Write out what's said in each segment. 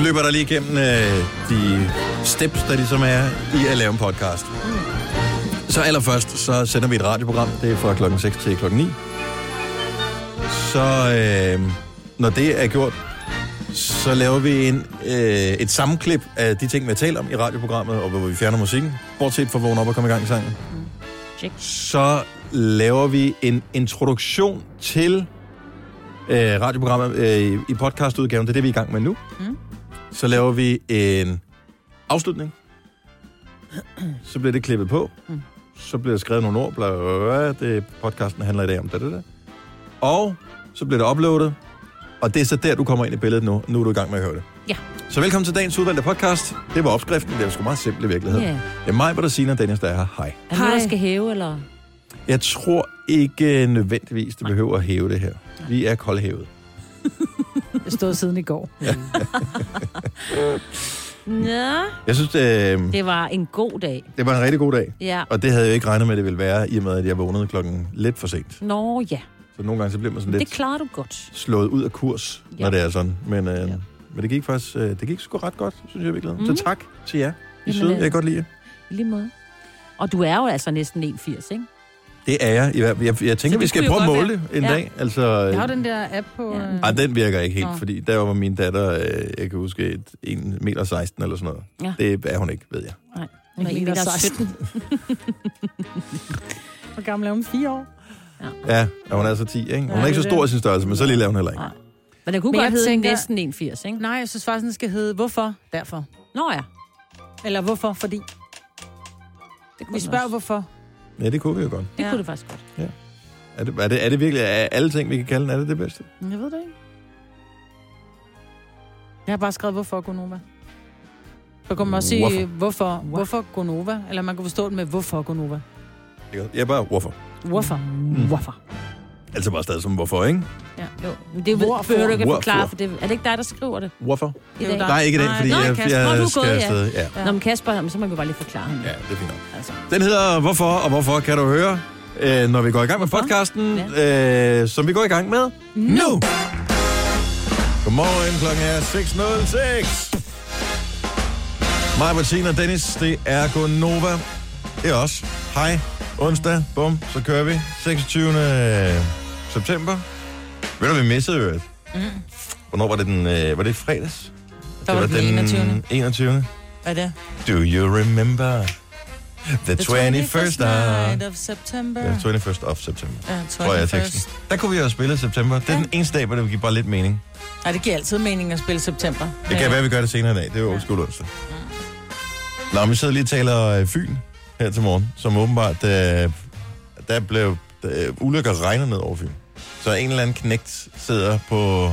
Nu løber der lige igennem øh, de steps, der ligesom er i at lave en podcast. Så allerførst, så sender vi et radioprogram. Det er fra klokken 6 til klokken 9. Så øh, når det er gjort, så laver vi en, øh, et sammenklip af de ting, vi har talt om i radioprogrammet, og hvor vi fjerner musikken, bortset fra vågen op og komme i gang i sangen. Check. Så laver vi en introduktion til øh, radioprogrammet øh, i podcastudgaven. Det er det, vi er i gang med nu. Mm. Så laver vi en afslutning. Så bliver det klippet på. Så bliver der skrevet nogle ord. Bla, bla, bla. Det, podcasten handler i dag om det, det, det. Og så bliver det uploadet. Og det er så der, du kommer ind i billedet nu. Nu er du i gang med at høre det. Ja. Så velkommen til dagens udvalgte podcast. Det var opskriften. Det er sgu meget simpelt i virkeligheden. Ja. Det er mig, hvor der siger, Dennis, der er her. Hej. Er der noget, der skal hæve, eller? Jeg tror ikke nødvendigvis, det behøver at hæve det her. Vi er koldhævet. Det stod siden i går. Nå, Jeg synes, det, det var en god dag. det var en rigtig god dag. Ja. Og det havde jeg ikke regnet med, at det ville være, i og med, at jeg vågnede klokken lidt for sent. Nå ja, Så nogle gange så bliver man sådan det lidt klarer du godt. slået ud af kurs, Ja. når det er sådan. Men, øh, Ja. men det gik faktisk øh, det gik sgu ret godt, synes jeg virkelig. Mm. Mhm. Så tak til jer. I Jamen, søde. øh, Jeg kan godt lide jer. I lige måde. Og du er jo altså næsten 1,80, ikke? Det er jeg. Jeg, jeg, jeg tænker, vi skal prøve at måle det en Ja. dag. Altså, Jeg har øh, den der app på... Ja. øh, ej, den virker ikke helt, Nå. fordi der var min datter, øh, jeg kan huske, et 1 meter 16 eller sådan noget. Ja. Det er hun ikke, ved jeg. Nej. Hun er meter 1,17. 16. Hvor gammel er hun? Fire år? Ja, og hun er så 10, ikke? Hun Ja, er ikke så stor i sin størrelse, men så lille er hun heller ikke. Nej. Men det kunne Men godt hedde tænker- næsten 1,80, ikke? Nej, jeg synes faktisk, den skal hedde Hvorfor? Derfor. Nå ja. Eller Hvorfor? Fordi. Det kunne Vi spørger også. hvorfor. Ja, det kunne vi jo godt. Det Ja. kunne det faktisk godt. Er det, er det, er det virkelig, er alle ting, vi kan kalde den, er det det bedste? Jeg ved det ikke. Jeg har bare skrevet, hvorfor Gonova. Så kan man også sige, Hvorfor? hvorfor, hvorfor, hvorfor Gonova? Eller man kan forstå det med, hvorfor Gonova. Jeg er bare, hvorfor? Hvorfor? Mm. Hvorfor? Altså bare stadig som hvorfor, ikke? Ja. Jo, men det Hvorfor? behøver du ikke Hvorfor? forklare, for det, er det ikke dig, der skriver det Hvorfor? i Det er dag? Nej, ikke i dag, fordi nej, jeg, Kasper, jeg, Nå, du er skal gået, ja. afsted. Ja. Ja. Nå, men Kasper, så må vi bare lige forklare ham. ja, det er fint nok. Altså. Den hedder Hvorfor og Hvorfor kan du høre, øh, når vi går i gang med Hvorfor? podcasten, øh, som vi går i gang med nu. Godmorgen, klokken er 6.06. Mig, Martina og Dennis, det er Gonova. Det er os. Hej. Onsdag, bum, så kører vi. 26. september. Ved du, vi missede jo et? Mm. Hvornår var det den, øh, var det fredags? Der var det den 21. 21. Hvad er det? Do you remember the, 21st night? of September. Ja, 21st of September, Ja, tror jeg teksten. Der kunne vi jo have spillet september. Det er Ja. den eneste dag, hvor det giver bare lidt mening. Nej, det giver altid mening at spille september. Det kan være, at vi gør det senere i dag. Det er jo Ja. school onsdag. Nå, men vi sidder lige og taler øh, Fyn her til morgen, som åbenbart, øh, der blev øh, ulykker regner ned over Fyn. Så en eller anden knægt sidder på,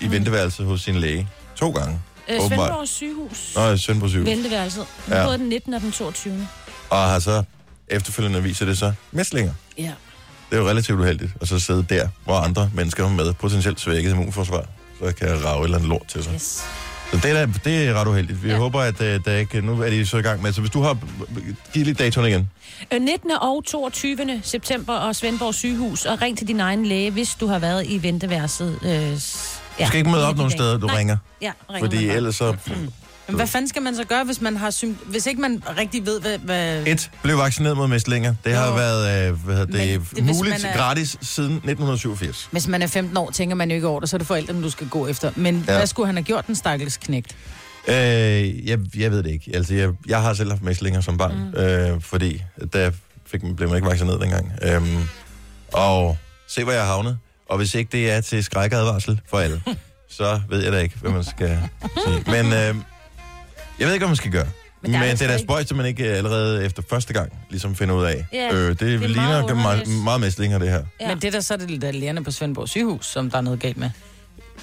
i venteværelset hos sin læge to gange. Øh, Åbenbart. Svendborg sygehus. Nå, Sønderborg syg. Venteværelset. Ja. Ja. Både den 19. og den 22. Og har så efterfølgende viser det så mæslinger. Ja. Det er jo relativt uheldigt at så sidde der, hvor andre mennesker med potentielt svækket immunforsvar, så kan rave et eller andet lort til sig. Yes. Så det er, det er ret uheldigt. Vi ja. Ja. håber, at uh, der ikke... Nu er de så i gang med... Så hvis du har... Giv lige datoen igen. Øh, 19. og 22. september og Svendborg sygehus. Og ring til din egen læge, hvis du har været i venteværelset. Øh, s- Du skal ikke møde op nogen steder, du Nej. ringer. Ja, ringer Fordi ellers så... Men hvad fanden skal man så gøre, hvis man har sym- hvis ikke man rigtig ved, hvad... hvad... Et, blev vaccineret mod mæslinger. Det har Jo. været øh, hvad hedder det, Men muligt er- gratis siden 1987. Hvis man er 15 år, tænker man jo ikke over det, så er det forældrene, du skal gå efter. Men Ja. hvad skulle han have gjort, den stakkels knægt? Øh, jeg, jeg ved det ikke. Altså, jeg, jeg har selv haft mæslinger som barn, mm. øh, fordi der fik, blev man ikke vaccineret dengang. Øhm, og se, hvor jeg har havnet. Og hvis ikke det er til skrækadvarsel for alle, så ved jeg da ikke, hvad man skal sige. Men øh, jeg ved ikke, hvad man skal gøre. Men, der Men jo det er da spøjst, at man ikke allerede efter første gang ligesom finder ud af. Ja, øh, det, det meget ligner meget, underligt. meget mæslinger, det her. Ja. Men det der så er det lidt alene på Svendborg sygehus, som der er noget galt med.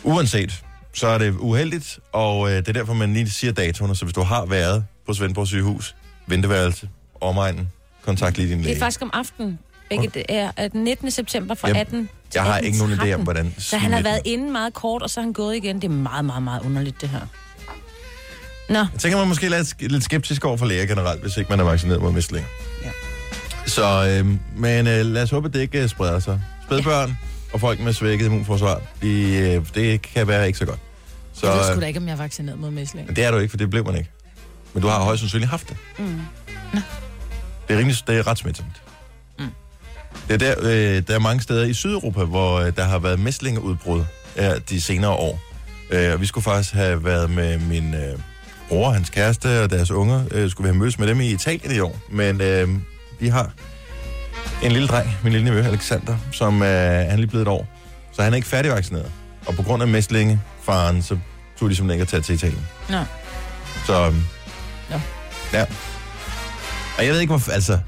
Uanset, så er det uheldigt, og øh, det er derfor, man lige siger datoerne. Så hvis du har været på Svendborg sygehus, venteværelse, omegnen, kontakt lige din Det læge. er faktisk om aftenen. Begge det er den 19. september fra Yep. 18 til Jeg har ikke nogen idé 18.13. om, hvordan... Så han har været inde meget kort, og så er han gået igen. Det er meget, meget, meget underligt, det her. Nå, Jeg tænker, man måske er lidt, lidt skeptisk over for læger generelt, hvis ikke man er vaccineret mod mæslinger. Ja. Så, øh, men øh, lad os håbe, at det ikke øh, spreder sig. Spædbørn og folk med svækket immunforsvar, de, øh, det kan være ikke så godt. Så, Jeg ved sgu øh, da ikke, om jeg er vaccineret mod mæsling. Men det er du ikke, for det blev man ikke. Men du har højst sandsynligt haft det. Mm. Det er, rimelig, det er ret smitsomt. Mm. Det er der, øh, der er mange steder i Sydeuropa, hvor øh, der har været mæslingeudbrud øh, de senere år. Øh, og vi skulle faktisk have været med min øh, bror, hans kæreste og deres unger. Øh, skulle vi have mødes med dem i Italien i år. Men øh, vi har en lille dreng, min lille nevø Alexander, som øh, han er lige blevet et år. Så han er ikke færdigvaccineret. Og på grund af mæslingefaren, så tog de simpelthen ikke at tage til Italien. Nå. Så... øhm, Nå. Ja. Og jeg ved ikke, hvorfor... Altså,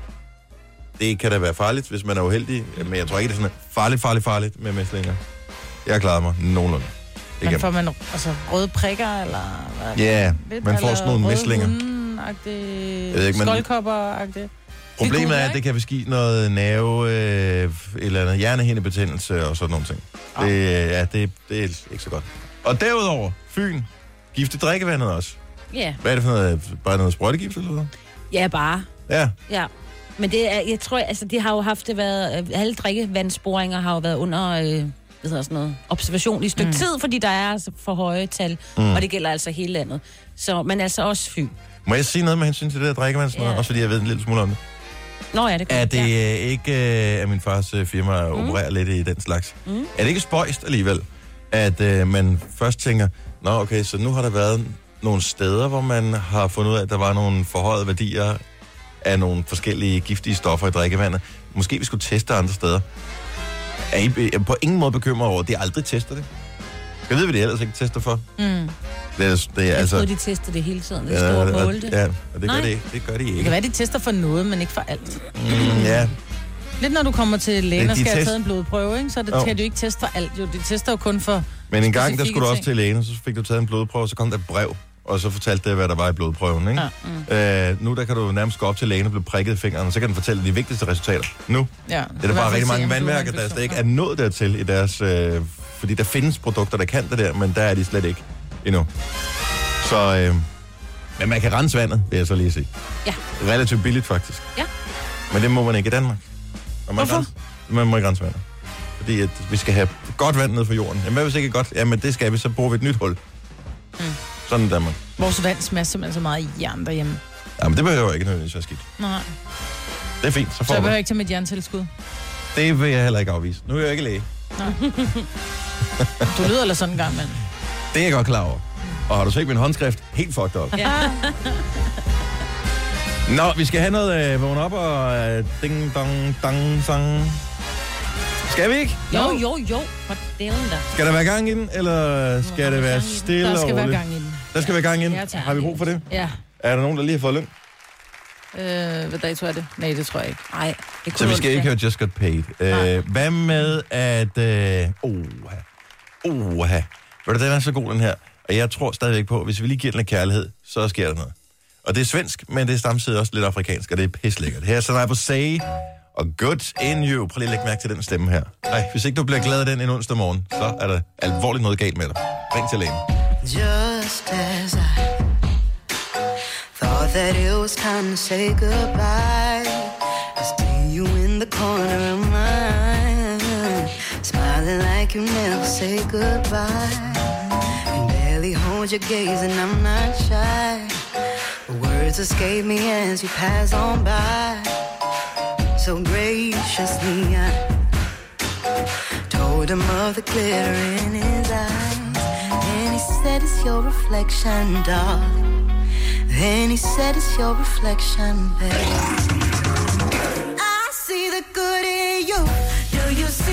det kan da være farligt, hvis man er uheldig, men jeg tror ikke, det er sådan farligt, farligt, farligt med mæslinger. Jeg har klaret mig nogenlunde. Det Men får man altså, røde prikker, eller hvad? Ja, Lidt, man får sådan nogle røde mæslinger. men- Skoldkopper-agtige. Problemet er, at det kan ske noget nerve, øh, eller andet hjernehindebetændelse og sådan nogle ting. Ah. Det, ja, det, det er ikke så godt. Og derudover, Fyn, gifte drikkevandet også. Ja, Hvad er det for noget? Bare noget sprøjtegift eller hvad? ja bare. Ja, Ja. Men det er, jeg tror, altså, de har jo haft det været, øh, alle drikkevandsboringer har jo været under, øh, hvad hedder sådan noget, observation i et stykke mm. tid, fordi der er altså for høje tal, mm. og det gælder altså hele landet. Så, men altså også Fyn. må jeg sige noget med hensyn til det der drikkevand? Ja. Ja. Også fordi jeg ved en lille smule om det. Nå ja, det kan Er det Ja. øh, ikke, øh, at min fars øh, firma mm. opererer lidt i den slags? Mm. Er det ikke spøjst alligevel, at øh, man først tænker, nå okay, så nu har der været nogle steder, hvor man har fundet ud af, at der var nogle forhøjede værdier af nogle forskellige giftige stoffer i drikkevandet. Måske vi skulle teste andre steder. Er I be- på ingen måde bekymret over, at de aldrig tester det? Jeg ved, hvad de ellers ikke tester for. Mm. Det er, det er Jeg altså... troede, de testede det hele tiden. Det ja, store og, målte. ja, og det gør, Nej. det, gør de Det kan ikke. være, de tester for noget, men ikke for alt. Mm, ja, Lidt når du kommer til lægen og de skal have test- taget en blodprøve, ikke? så det, Jo. skal du ikke teste for alt. Jo, de tester jo kun for... Men en gang, der skulle du også ting. til lægen, så fik du taget en blodprøve, og så kom der et brev, og så fortalte det, hvad der var i blodprøven. Ikke? Ja, Ja. Øh, nu der kan du nærmest gå op til lægen og blive prikket i fingeren, og så kan den fortælle de vigtigste resultater. Nu Ja, det er der bare rigtig mange vandværker, der slet ikke er nået dertil i deres... Øh, fordi der findes produkter, der kan det der, men der er de slet ikke endnu. Så... Øh, men man kan rense vandet, vil jeg så lige sige. Ja. Relativt billigt, faktisk. Ja. Men det må man ikke i Danmark. Man Hvorfor? rense- Man må ikke rense vandet. Fordi at vi skal have godt vand ned fra jorden. Jamen, hvad hvis ikke godt? Jamen, det skal vi, så bruger vi et nyt hul. Mm. Sådan er Danmark. Vores vand smager simpelthen så meget jern derhjemme. Jamen, det behøver ikke nødvendigvis være skidt. Nej, Det er fint, så så får jeg vi. behøver ikke tage mit jerntilskud. Det vil jeg heller ikke afvise. Nu er jeg ikke læge. Du lyder eller sådan en gang, mand. Det er jeg godt klar over. Og har du set min håndskrift? Helt fucked up. Ja. Nå, vi skal have noget øh, vågen op og øh, ding dong dang sang. Skal vi ikke? Jo, jo, jo. For delen der. Skal der være gang i den, eller skal det være stille Der og skal være roligt? gang i den. Der skal være gang i den. Ja, tak. Har vi brug for det? Ja. Er der nogen, der lige har fået løn? Øh, hvad dato er det? Nej, det tror jeg ikke. Nej, det Så kunne vi du skal ikke høre Just Got Paid. Øh, hvad med at... Øh, oha, oha. Ved du, den er så god, den her. Og jeg tror stadigvæk på, at hvis vi lige giver den lidt kærlighed, så sker der noget. Og det er svensk, men det er samtidig også lidt afrikansk, og det er pislækkert. Her er Sanai på Say og Good In You. Prøv lige at lægge mærke til den stemme her. Ej, hvis ikke du bliver glad af den en onsdag morgen, så er der alvorligt noget galt med dig. Ring til lægen. Just as I thought that it was time to say goodbye, I see you in the corner of eye, smiling like you never say goodbye. You barely hold your gaze, and I'm not shy. Words escape me as you pass on by. So graciously, I told him of the glitter in his eyes. Said it's your reflection, darling. Then he said it's your reflection, babe. I see the good in you. Do you see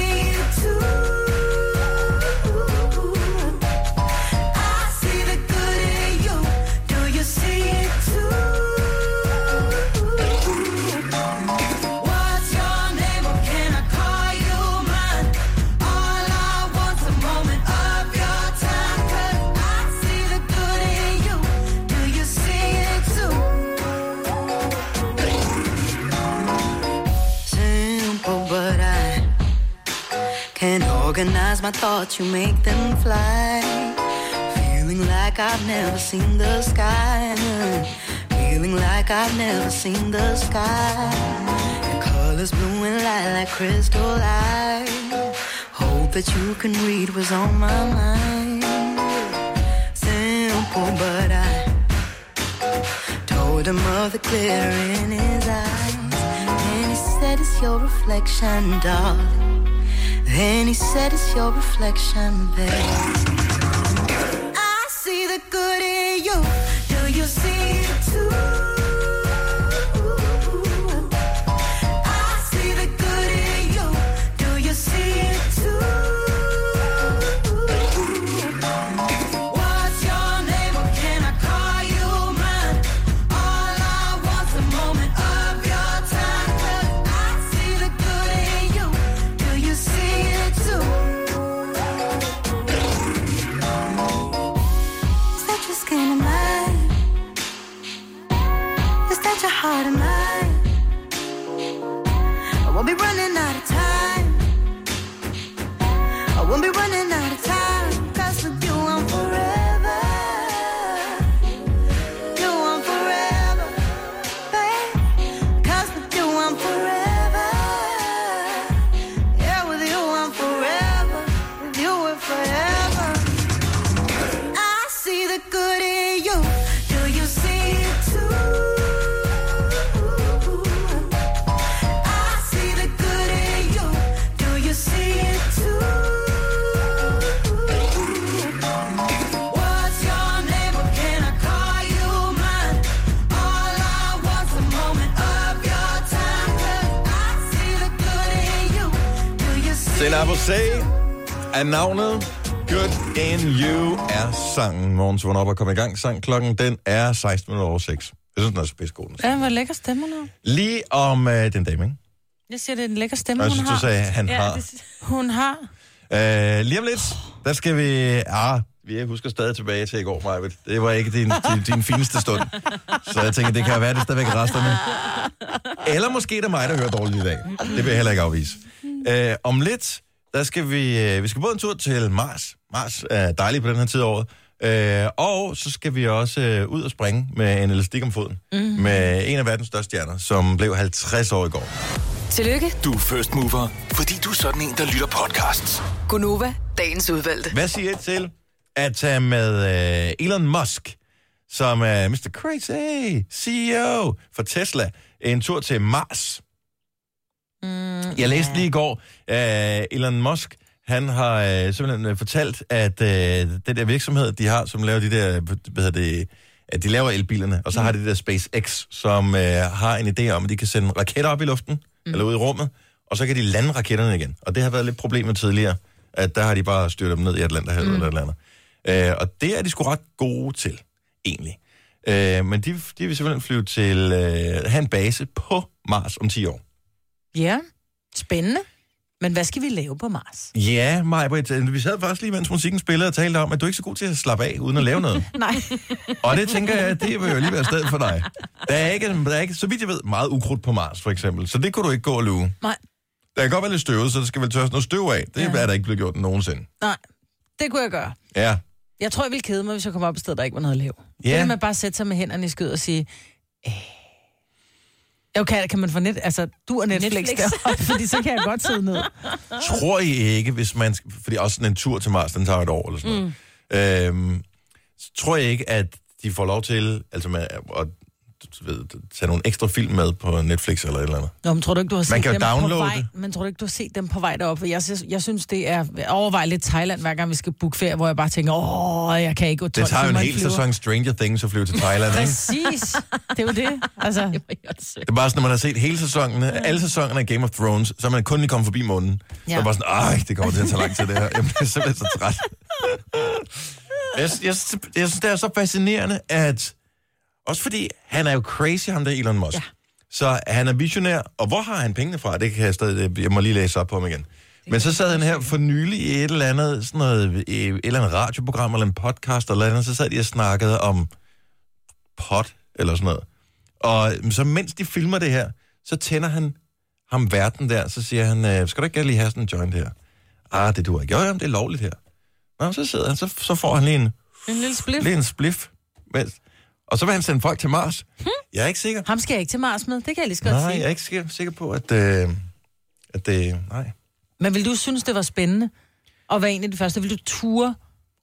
organize my thoughts. You make them fly. Feeling like I've never seen the sky. Feeling like I've never seen the sky. Colors blue and light like crystal light. Hope that you can read what's on my mind. Simple, but I told him of the glitter in his eyes. And he said, It's your reflection, darling. Then he said, It's your reflection, babe. I see the good in you. Do you see er navnet. Good in You er sangen. Morgens vågn op og kom i gang. Sang klokken, den er 16 minutter over 6. Jeg synes, den er så den sang. Ja, hvor lækker stemme hun har. Lige om øh, den dame, ikke? Jeg siger, det er en lækker stemme, jeg hun synes, du har. sagde, han har. det, Hun har. Øh, lige om lidt, der skal vi... Ah, vi husker stadig tilbage til i går, Maja. Det var ikke din, din, din fineste stund. Så jeg tænker, det kan være, det er stadigvæk resterne. Eller måske er det mig, der hører dårligt i dag. Det vil jeg heller ikke afvise. Øh, om lidt, der skal vi... Øh, vi skal både en tur til Mars. Mars er dejlig på den her tid af året. Øh, og så skal vi også øh, ud og springe med en elastik om foden. Mm-hmm. Med en af verdens største stjerner, som blev 50 år i går. Tillykke, Du er first mover, fordi du er sådan en, der lytter podcasts. Gunova, dagens udvalgte. Hvad siger I til at tage med øh, Elon Musk, som er Mr. Crazy CEO for Tesla, en tur til Mars? Mm, Jeg læste lige i går, øh, Elon Musk, han har øh, simpelthen øh, fortalt, at øh, den der virksomhed, de har, som laver de der, hvad hedder det, at de laver elbilerne, og så har de det der SpaceX, som øh, har en idé om, at de kan sende raketter op i luften, mm. eller ud i rummet, og så kan de lande raketterne igen. Og det har været lidt problemet tidligere, at der har de bare styrtet dem ned i Atlanterhavet mm. eller et eller andet. Øh, og det er de sgu ret gode til, egentlig. Øh, men de, de vil simpelthen flyve til, øh, have en base på Mars om 10 år. Ja, spændende. Men hvad skal vi lave på Mars? Ja, Majbrit, øh, vi sad faktisk lige, mens musikken spillede og talte om, at du er ikke så god til at slappe af, uden at lave noget. Nej. Og det tænker jeg, det vil jo lige være stedet for dig. Der er, ikke, der er ikke, så vidt jeg ved, meget ukrudt på Mars, for eksempel. Så det kunne du ikke gå og luge. Nej. Der kan godt være lidt støvet, så der skal vel tørres noget støv af. Det ja. er der ikke blevet gjort nogensinde. Nej, det kunne jeg gøre. Ja. Jeg tror, jeg ville kede mig, hvis jeg kom op et sted, der ikke var noget at lave. Ja. Det der med at bare sætte sig med hænderne i skød og sige... Øh. Okay, kan man få net, altså, du er Netflix, Netflix. Deroppe, fordi så kan jeg godt sidde ned. Tror I ikke, hvis man... Fordi også sådan en tur til Mars, den tager et år eller sådan noget. Mm. Øhm, så tror jeg ikke, at de får lov til altså med, at du ved, tage nogle ekstra film med på Netflix eller et eller andet. Nå, men tror du ikke, du har set Man kan dem på downloade vej? det. Men tror du ikke, du har set dem på vej derop? Jeg, synes- jeg synes, det er... Jeg overvejer lidt Thailand, hver gang vi skal booke ferie, hvor jeg bare tænker, åh, jeg kan ikke gå 12 Det tager jo en hel flyver." sæson Stranger Things at flyve til Thailand, ikke? Præcis. Det er jo det. Altså, det er bare sådan, når man har set hele sæsonen, alle sæsonerne af Game of Thrones, så er man kun lige kommet forbi månen. Ja. Så er bare sådan, ej, det kommer til at tage lang tid det her. Jeg bliver simpelthen så træt. jeg, jeg, jeg, jeg synes, det er så fascinerende, at også fordi han er jo crazy, ham der Elon Musk. Ja. Så han er visionær, og hvor har han pengene fra? Det kan jeg stadig, jeg må lige læse op på ham igen. Men så sad han her for nylig i et eller andet, sådan noget, et eller andet radioprogram, eller en podcast, eller andet, så sad de og snakkede om pot, eller sådan noget. Og så mens de filmer det her, så tænder han ham verden der, så siger han, øh, skal du ikke lige have sådan en joint her? Ah, det duer ikke. Jo, jamen, det er lovligt her. Nå, så sidder han, så, så får han lige en, en lille spliff. lige en spliff. Mens, og så vil han sende folk til Mars. Hmm? Jeg er ikke sikker. Ham skal jeg ikke til Mars med, det kan jeg lige så godt Nej, sige. jeg er ikke sikker, sikker på, at, øh, at det... Nej. Men vil du synes, det var spændende at være en af de første? Vil du ture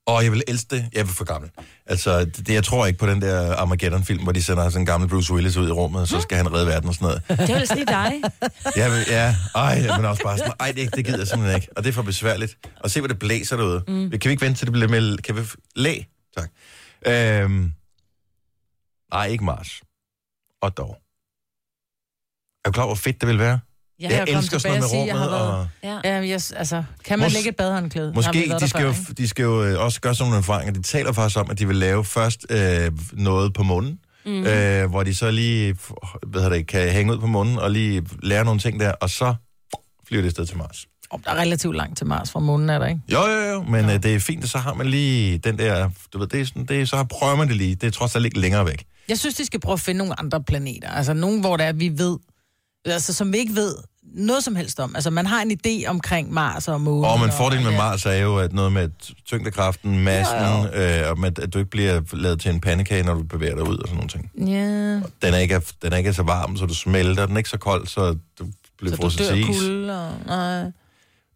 Og jeg vil elske det. Jeg er for gammel. Altså, det, jeg tror ikke på den der Armageddon-film, hvor de sender sådan en gammel Bruce Willis ud i rummet, og så skal han redde verden og sådan noget. Det var ellers lige dig. Jeg vil, ja, ej, men også bare sådan, ej, det, det gider jeg simpelthen ikke. Og det er for besværligt. Og se, hvor det blæser derude. Mm. Kan vi ikke vente til det bliver med... Kan vi... Læ? Tak. Øhm, ej, ikke Mars. Og dog. Er du klar, over, hvor fedt det vil være? Ja, jeg jeg elsker sådan noget med rummet. har Og... ja. Ja, yes, altså, kan man Mås- lægge et vi Måske, været de skal, før, jo, de skal jo også gøre sådan nogle erfaringer. De taler faktisk om, at de vil lave først øh, noget på månen, mm. øh, hvor de så lige hvad hedder det, kan hænge ud på månen og lige lære nogle ting der, og så flyver det afsted til Mars. Oh, der er relativt langt til Mars fra månen, er der ikke? Jo, jo, jo, men øh, det er fint, at så har man lige den der, du ved, det er sådan, det er, så prøver man det lige. Det er trods alt ikke længere væk. Jeg synes, de skal prøve at finde nogle andre planeter. Altså nogen, hvor det er, vi ved, altså som vi ikke ved noget som helst om. Altså man har en idé omkring Mars og månen. Og men fordelen med ja. Mars er jo, at noget med tyngdekraften, massen, øh, og med, at du ikke bliver lavet til en pandekage, når du bevæger dig ud og sådan nogle ting. Ja, Den er ikke, den er ikke så varm, så du smelter. Den er ikke så kold, så du bliver så du frosset dør til is. kulde og... Nej.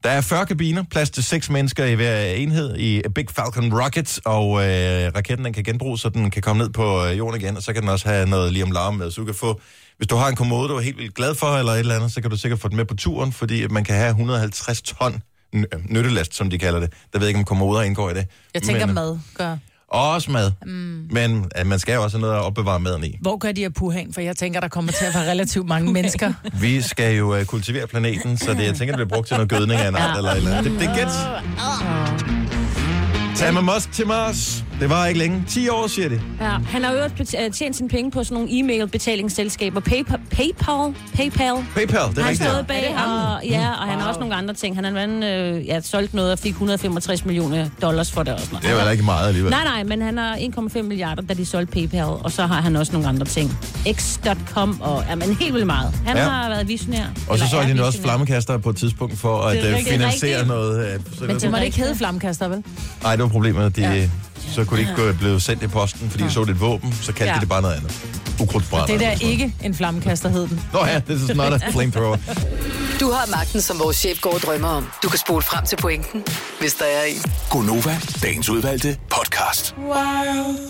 Der er 40 kabiner, plads til 6 mennesker i hver enhed i Big Falcon Rocket, og øh, raketten den kan genbruges, så den kan komme ned på øh, jorden igen, og så kan den også have noget lige om larm med, så du kan få, hvis du har en kommode, du er helt vildt glad for, eller et eller andet, så kan du sikkert få den med på turen, fordi man kan have 150 ton øh, nyttelast, som de kalder det. Der ved jeg ikke, om kommoder indgår i det. Jeg tænker Men, mad gør. Og også mad. Mm. Men at man skal jo også have noget at opbevare maden i. Hvor gør de her puhaen? For jeg tænker, der kommer til at være relativt mange mennesker. Vi skal jo øh, kultivere planeten, så det, jeg tænker, det bliver brugt til noget gødning af en art eller eller andet. Det, det er gæt. Tag med Musk til Mars. Det var ikke længe. 10 år, siger de. Ja, han har jo også bet- øh, tjent sine penge på sådan nogle e-mail-betalingsselskaber. PayPal? PayPal? PayPal? PayPal, det er Han rigtigt. stod bag, og, ja, og han har også nogle andre ting. Han har wow. øh, ja, solgt noget og fik 165 millioner dollars for det og sådan noget. Det var da ikke meget alligevel. Nej, nej, men han har 1,5 milliarder, da de solgte PayPal, og så har han også nogle andre ting. X.com og ja, men helt vildt meget. Han Ja. har været visionær. Og så de nu også flammekaster på et tidspunkt for at Det er øh, finansiere Rigtigt. noget. Øh, så Men det må det ikke hedde flammekaster, vel? Nej, det var problemet. De, ja. Så kunne de ikke gå blive sendt i posten, fordi de så det et våben, så kaldte ja. Ja. de det bare noget andet. Ukrudtsbrænder. Det der noget. ikke en flammekaster hed den. Nå ja, this is not a flamethrower. Du har magten, som vores chef går og drømmer om. Du kan spole frem til pointen, hvis der er en. Gonova, dagens udvalgte podcast.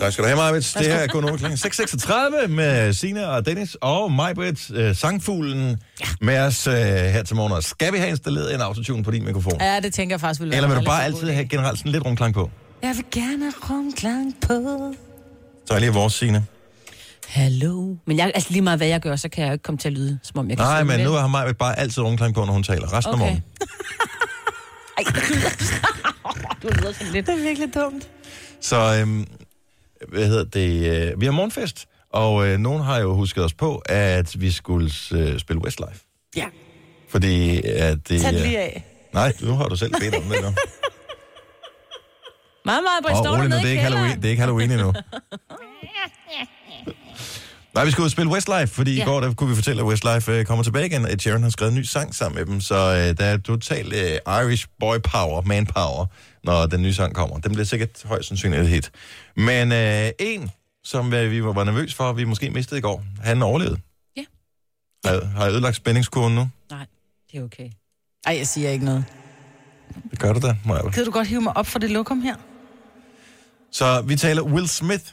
Tak skal du have, Majbet. Det her er kun kl. 6.36 med Sina og Dennis og Majbet, øh, sangfuglen, ja. med os øh, her til morgen. Og skal vi have installeret en autotune på din mikrofon? Ja. Ja, det tænker jeg faktisk vil Eller vil du bare altid have generelt sådan lidt rumklang på? Jeg vil gerne rumklang på. Så er lige vores Signe. Hallo. Men jeg, altså lige meget hvad jeg gør, så kan jeg jo ikke komme til at lyde, som om jeg kan Nej, men nu har Majbet bare altid rumklang på, når hun taler. Resten okay. af Okay. morgen. Ej, du lyder sådan lidt. Det er virkelig dumt. Så, øhm, hvad hedder det? Øh, vi har morgenfest, og øh, nogen har jo husket os på, at vi skulle øh, spille Westlife. Ja. Fordi at det... Tag det lige af. Nej, nu har du selv bedt om det nu. Meget, meget, Åh, står dernede det er, ikke Halloween, det er ikke Halloween endnu. Nej, vi skulle ud og spille Westlife, fordi ja. i Ja. går der kunne vi fortælle, at Westlife øh, kommer tilbage igen. Ed Sheeran har skrevet en ny sang sammen med dem, så øh, der er total øh, Irish boy power, man power, når den nye sang kommer. Den bliver sikkert højst sandsynligt et hit. Men øh, en, som øh, vi var var nervøs for, vi måske mistede i går, han overlevede. Ja. Har, har jeg ødelagt spændingskurven nu? Nej, det er okay. Ej, jeg siger ikke noget. Det gør du da, Maja. Kan du godt hive mig op for det lokum her? Så vi taler Will Smith.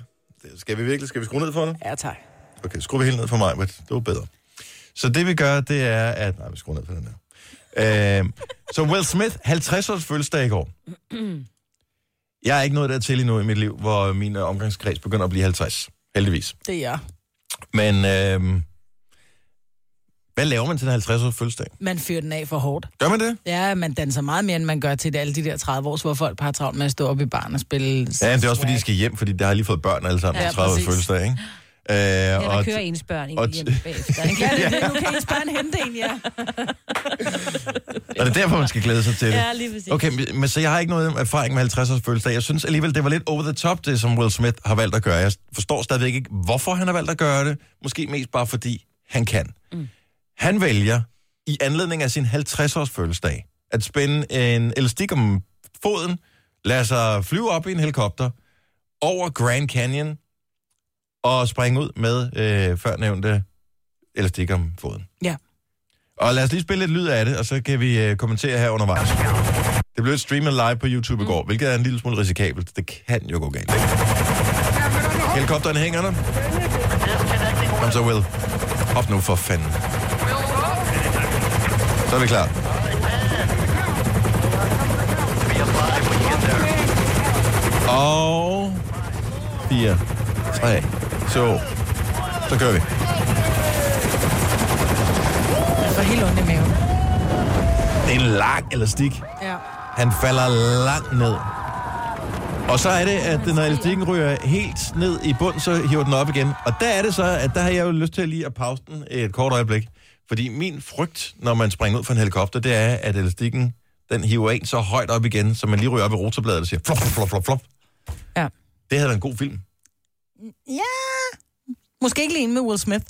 Skal vi virkelig? Skal vi skrue ned for det? Ja, tak. Okay, skru vi helt ned for mig, men det var bedre. Så det vi gør, det er, at... Nej, vi skruer ned for den der. Uh, så Will Smith, 50 års fødselsdag i går. Jeg er ikke nået dertil endnu i mit liv, hvor min øh, omgangskreds begynder at blive 50. Heldigvis. Det er jeg. Men uh, hvad laver man til den 50 års fødselsdag? Man fyrer den af for hårdt. Gør man det? Ja, man danser meget mere, end man gør til det, alle de der 30 års, hvor folk bare har travlt med at stå op i barn og spille... Ja, men det er også fordi, de skal hjem, fordi der har lige fået børn alle sammen Ja, ja, 30 års fødselsdag, ikke? Uh, Eller og, kører ens børn ind hjem bagefter. ikke? Ja, det er, nu kan ens børn hente en, ja. og det er derfor, man skal glæde sig til det. Ja, lige præcis. Okay, men- men så jeg har ikke noget erfaring med 50 års fødselsdag. Jeg synes alligevel, det var lidt over the top, det som Will Smith har valgt at gøre. Jeg forstår stadigvæk ikke, hvorfor han har valgt at gøre det. Måske mest bare fordi, han kan. Mm. Han vælger, i anledning af sin 50 års fødselsdag, at spænde en elastik om foden, lade sig flyve op i en helikopter, over Grand Canyon, og springe ud med øh, førnævnte elastik om foden. Ja. Og lad os lige spille lidt lyd af det, og så kan vi øh, kommentere her undervejs. Det blev streamet live på YouTube i går, hvilket er en lille smule risikabelt. Det kan jo gå galt. Helikopteren hænger der. Kom så, Will. Op nu for fanden. Så er vi klar. Og 4, 3, 2, så kører vi. Jeg får helt ondt i maven. Det er en lang elastik. Ja. Han falder langt ned. Og så er det, at når elastikken ryger helt ned i bund, så hiver den op igen. Og der er det så, at der har jeg jo lyst til at lige at pause den et kort øjeblik. Fordi min frygt, når man springer ud fra en helikopter, det er, at elastikken, den hiver en så højt op igen, så man lige ryger op i rotorbladet og siger flop, flop, flop, flop. Ja. Det havde været en god film. Ja. Måske ikke lige en med Will Smith.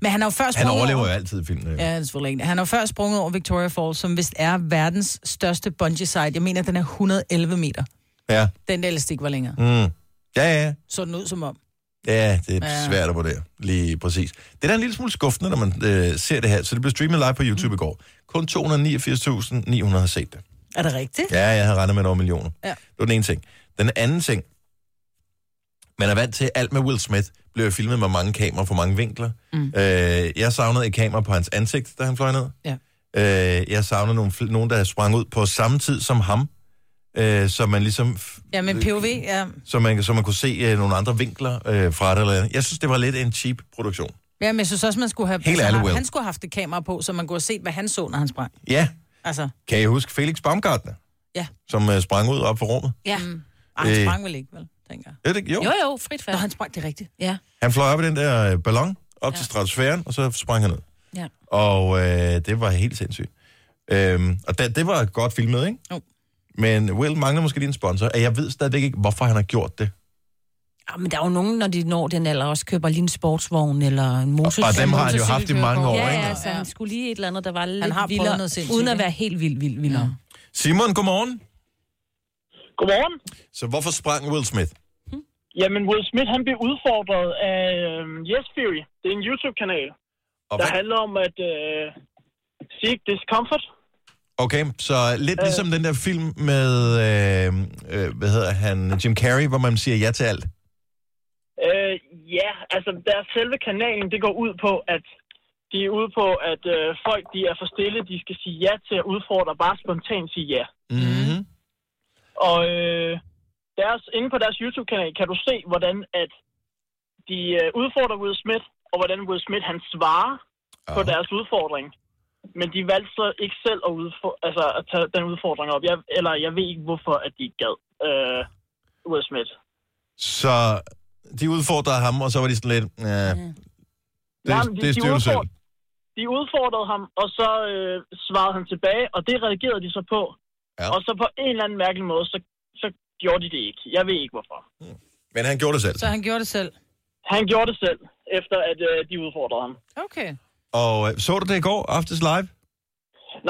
Men han har jo før Han sprunget overlever over... jo altid i filmen. Ja, det er selvfølgelig ikke. Han har jo før sprunget over Victoria Falls, som vist er verdens største bungee site. Jeg mener, den er 111 meter. Ja. Den der elastik var længere. Mm. Ja, ja, ja. Så den ud som om. Ja, det er Ja. svært at vurdere. Lige præcis. Det er da en lille smule skuffende, når man øh, ser det her. Så det blev streamet live på YouTube mm. i går. Kun 289.900 har set det. Er det rigtigt? Ja, jeg havde regnet med over millioner. Ja. Det var den ene ting. Den anden ting, man er vant til, alt med Will Smith blev filmet med mange kameraer på mange vinkler. Mm. Øh, jeg savnede et kamera på hans ansigt, da han fløj ned. Ja. Øh, jeg savnede nogle, fl- nogen, der sprang ud på samme tid som ham. Øh, så man ligesom... Ja, men POV, ja. Så man, så man kunne se øh, nogle andre vinkler øh, fra det. Eller andet. Jeg synes, det var lidt en cheap produktion. Ja, men jeg synes også, man skulle have... Helt ærligt, han, Will. han skulle have haft et kamera på, så man kunne have set, hvad han så, når han sprang. Ja, Altså, kan I huske Felix Baumgartner, ja. som øh, sprang ud op for rummet? Ja. Mm. Ej, han Øh. sprang vel ikke, vel, tænker jeg. Er det, jo. Jo, jo, frit fald. Nå, han sprang det rigtigt. Ja. Han fløj op i den der øh, ballon, op ja. Til stratosfæren, og så sprang han ned. Ja. Og øh, det var helt sindssygt. Øhm, og det, det var godt filmet, ikke? Jo. Men Will mangler måske lige en sponsor, og jeg ved stadigvæk ikke, hvorfor han har gjort det. Ja, men der er jo nogen, når de når den alder, også køber lige en sportsvogn eller en motorcykel. Og dem har han jo haft i mange år, Ja, ikke? ja, så han skulle lige et eller andet, der var lidt har prøvet vildere, noget sindssygt, uden at være helt vild, vild, vildere. Simon, godmorgen. Godmorgen. Så hvorfor sprang Will Smith? Jamen, Will Smith, han blev udfordret af øhm, Yes Theory. Det er en YouTube-kanal, Og der hvad? handler om at øh, seek discomfort. Okay, så lidt ligesom den der film med, øh, øh, hvad hedder han, Jim Carrey, hvor man siger ja til alt. Øh, ja, altså deres selve kanalen, det går ud på, at de er ude på, at øh, folk, de er for stille, de skal sige ja til at udfordre, bare spontant sige ja. Mm-hmm. Og øh, deres, inde på deres YouTube-kanal kan du se, hvordan at de øh, udfordrer Will Smith, og hvordan Will Smith han svarer på Aha. deres udfordring. Men de valgte så ikke selv at, udfor- altså, at tage den udfordring op. Jeg, eller jeg ved ikke, hvorfor at de ikke gad øh, Will Smith. Så de udfordrede ham, og så var de sådan lidt, ja, det, Jamen, det styrer du selv. udfordrede- de udfordrede ham, og så øh, svarede han tilbage, og det reagerede de så på. Ja. Og så på en eller anden mærkelig måde, så, så gjorde de det ikke. Jeg ved ikke, hvorfor. Men han gjorde det selv. Så han gjorde det selv. Han gjorde det selv, efter at øh, de udfordrede ham. Okay. Og øh, så du det i går, aftes live?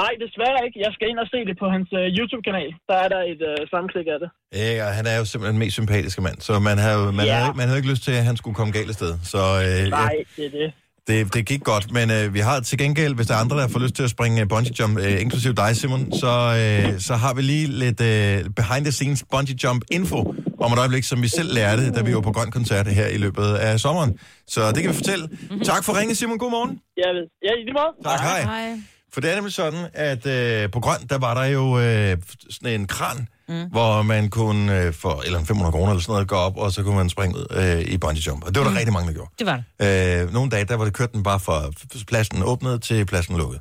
Nej, desværre ikke. Jeg skal ind og se det på hans øh, YouTube-kanal. Der er der et øh, sammenklik af det. Ja, og han er jo simpelthen den mest sympatiske mand, så man havde, man, Ja. havde, man havde ikke lyst til, at han skulle komme galt af sted. Så øh, Nej, ja, det er det. Det, det gik godt, men øh, vi har til gengæld, hvis der er andre, der får lyst til at springe øh, bungee jump, øh, inklusive dig, Simon, så, øh, så har vi lige lidt øh, behind the scenes bungee jump info om et øjeblik, som vi selv lærte, da vi var på Grøn Koncert her i løbet af sommeren. Så det kan vi fortælle. Tak for ringen, Simon. God morgen. Ved. Ja, i lige måde. Tak, hej. Hej. For det er nemlig sådan, at øh, på Grøn, der var der jo øh, sådan en kran, mm. hvor man kunne øh, for eller 500 kroner eller sådan noget gå op, og så kunne man springe ud øh, i bungee jump. Og det var der mm. rigtig mange, der gjorde. Det var det. Øh, nogle dage, der var det kørt den bare fra pladsen åbnet til pladsen lukket.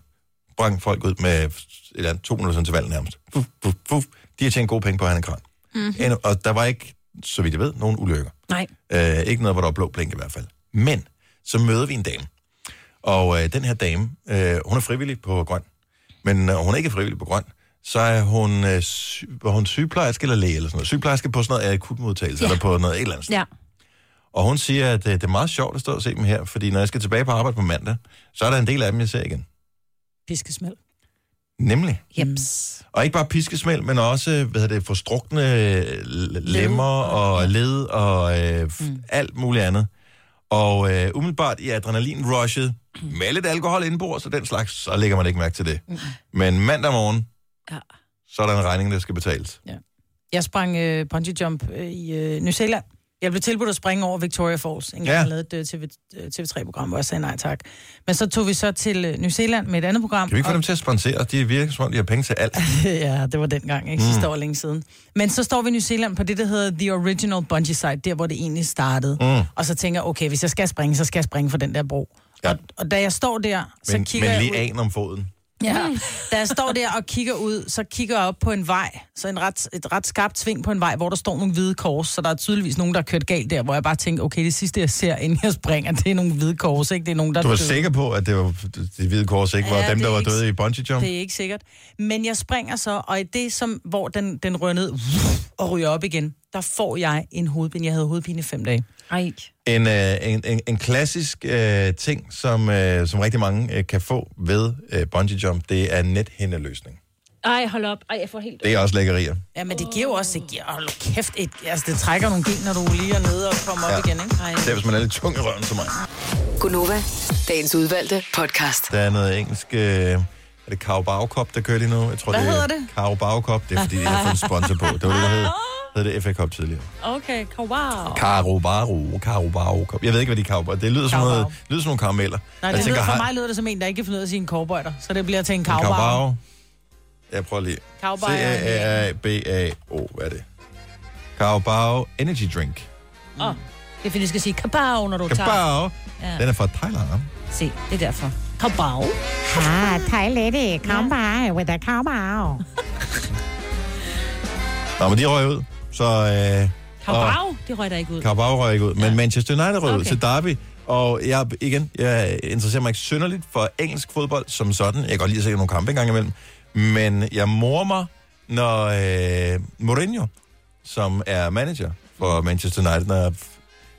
Sprang folk ud med et eller andet, to minutters interval nærmest. Fuf, fuf, fuf. De har tjent gode penge på at have en kran. Mm. Og der var ikke, så vidt jeg ved, nogen ulykker. Nej. Øh, ikke noget, hvor der var blå blink i hvert fald. Men så møder vi en dame. Og øh, den her dame, øh, hun er frivillig på grøn. Men når hun ikke er frivillig på grøn, så er hun, øh, sy- var hun sygeplejerske eller læge eller sådan noget. Sygeplejerske på sådan noget akutmodtagelse, ja. eller på noget et eller andet sted. Ja. Og hun siger, at øh, det er meget sjovt at stå og se dem her, fordi når jeg skal tilbage på arbejde på mandag, så er der en del af dem, jeg ser igen. Piskesmæld. Nemlig. Jeps. Og ikke bare piskesmæld, men også, hvad hedder det, forstrukne øh, lemmer og led og øh, f- mm. alt muligt andet. Og øh, umiddelbart i adrenalin-rushet, med lidt alkohol indenbords og den slags, så lægger man ikke mærke til det. Mm. Men mandag morgen, Ja. så er der en regning, der skal betales. Jeg sprang øh, bungee jump øh, i øh, New Zealand. Jeg blev tilbudt at springe over Victoria Falls. En gang Ja. ja. jeg lavede et øh, TV, øh, TV3-program, hvor jeg sagde nej tak. Men så tog vi så til øh, New Zealand med et andet program. Kan vi ikke få og- dem til at sponsere? De virker som om, de har penge til alt. ja, det var dengang, ikke? Sidste år længe siden. Men så står vi i New Zealand på det, der hedder The Original Bungee Site, der hvor det egentlig startede. Mm. Og så tænker jeg, okay, hvis jeg skal springe, så skal jeg springe for den der bro. Ja. Og, og da jeg står der, så Men, kigger men jeg lige ud. an om foden. Ja, da jeg står der og kigger ud, så kigger jeg op på en vej, så en ret, et ret skarpt sving på en vej, hvor der står nogle hvide kors, så der er tydeligvis nogen, der har kørt galt der, hvor jeg bare tænker, okay, det sidste, jeg ser, inden jeg springer, det er nogle hvide kors, ikke? Det er nogen, der Du var døde. sikker på, at det var det hvide kors ikke var Ja, dem, det der er var ikke- døde i bungee jump? Det er ikke sikkert. Men jeg springer så, og i det, som, hvor den, den rører ned og ryger op igen, der får jeg en hovedpine. Jeg havde hovedpine i fem dage. Ej. En, øh, en, en, en klassisk øh, ting, som, øh, som rigtig mange øh, kan få ved øh, bungee jump, det er nethændeløsning. Ej, hold op. Ej, jeg får helt... Det er også lækkerier. Ja, men det giver jo også, det giver, hold kæft, et, altså det trækker nogle gen, når du lige er nede og kommer op Ja. igen, ikke? Ej. Det er, hvis man er lidt tung i røven som mig. Gunova, dagens udvalgte podcast. Der er noget engelsk... Øh, er det Carabao Cup, der kører lige nu? Jeg tror, Hvad det er hedder det? Carabao Cup. Det er, fordi jeg har fået en sponsor på. Det var det, der hed, hed det FA Cup tidligere. Okay. Carabao, Carabao Cup. Jeg ved ikke, hvad de Carabao Det lyder som, noget, lyder som nogle karameller. Nej, Jeg det tænker, lyder, for mig lyder det som en, der ikke kan finde ud af at sige en cowboyter. Så det bliver til en cowboy. Carabao. Jeg prøver lige. Cowboy. C-A-R-A-B-A-O. Hvad er det? Carabao Energy Drink. Oh, det er fordi, du skal sige kabao, når du tager... Carabao. Ja. Den er fra Thailand. Se, det er derfor. Kabao. Ah, Thai lady, come by with a cowboy. Nå, men de røg ud. Så øh, Kabao, det røg der ikke ud. Carabao røg ikke ud. Men Ja. Manchester United røg ud Okay. til Derby. Og jeg, igen, jeg interesserer mig ikke synderligt for engelsk fodbold som sådan. Jeg kan godt lide at se nogle kampe engang imellem. Men jeg morer mig, når øh, Mourinho, som er manager for Manchester United, når,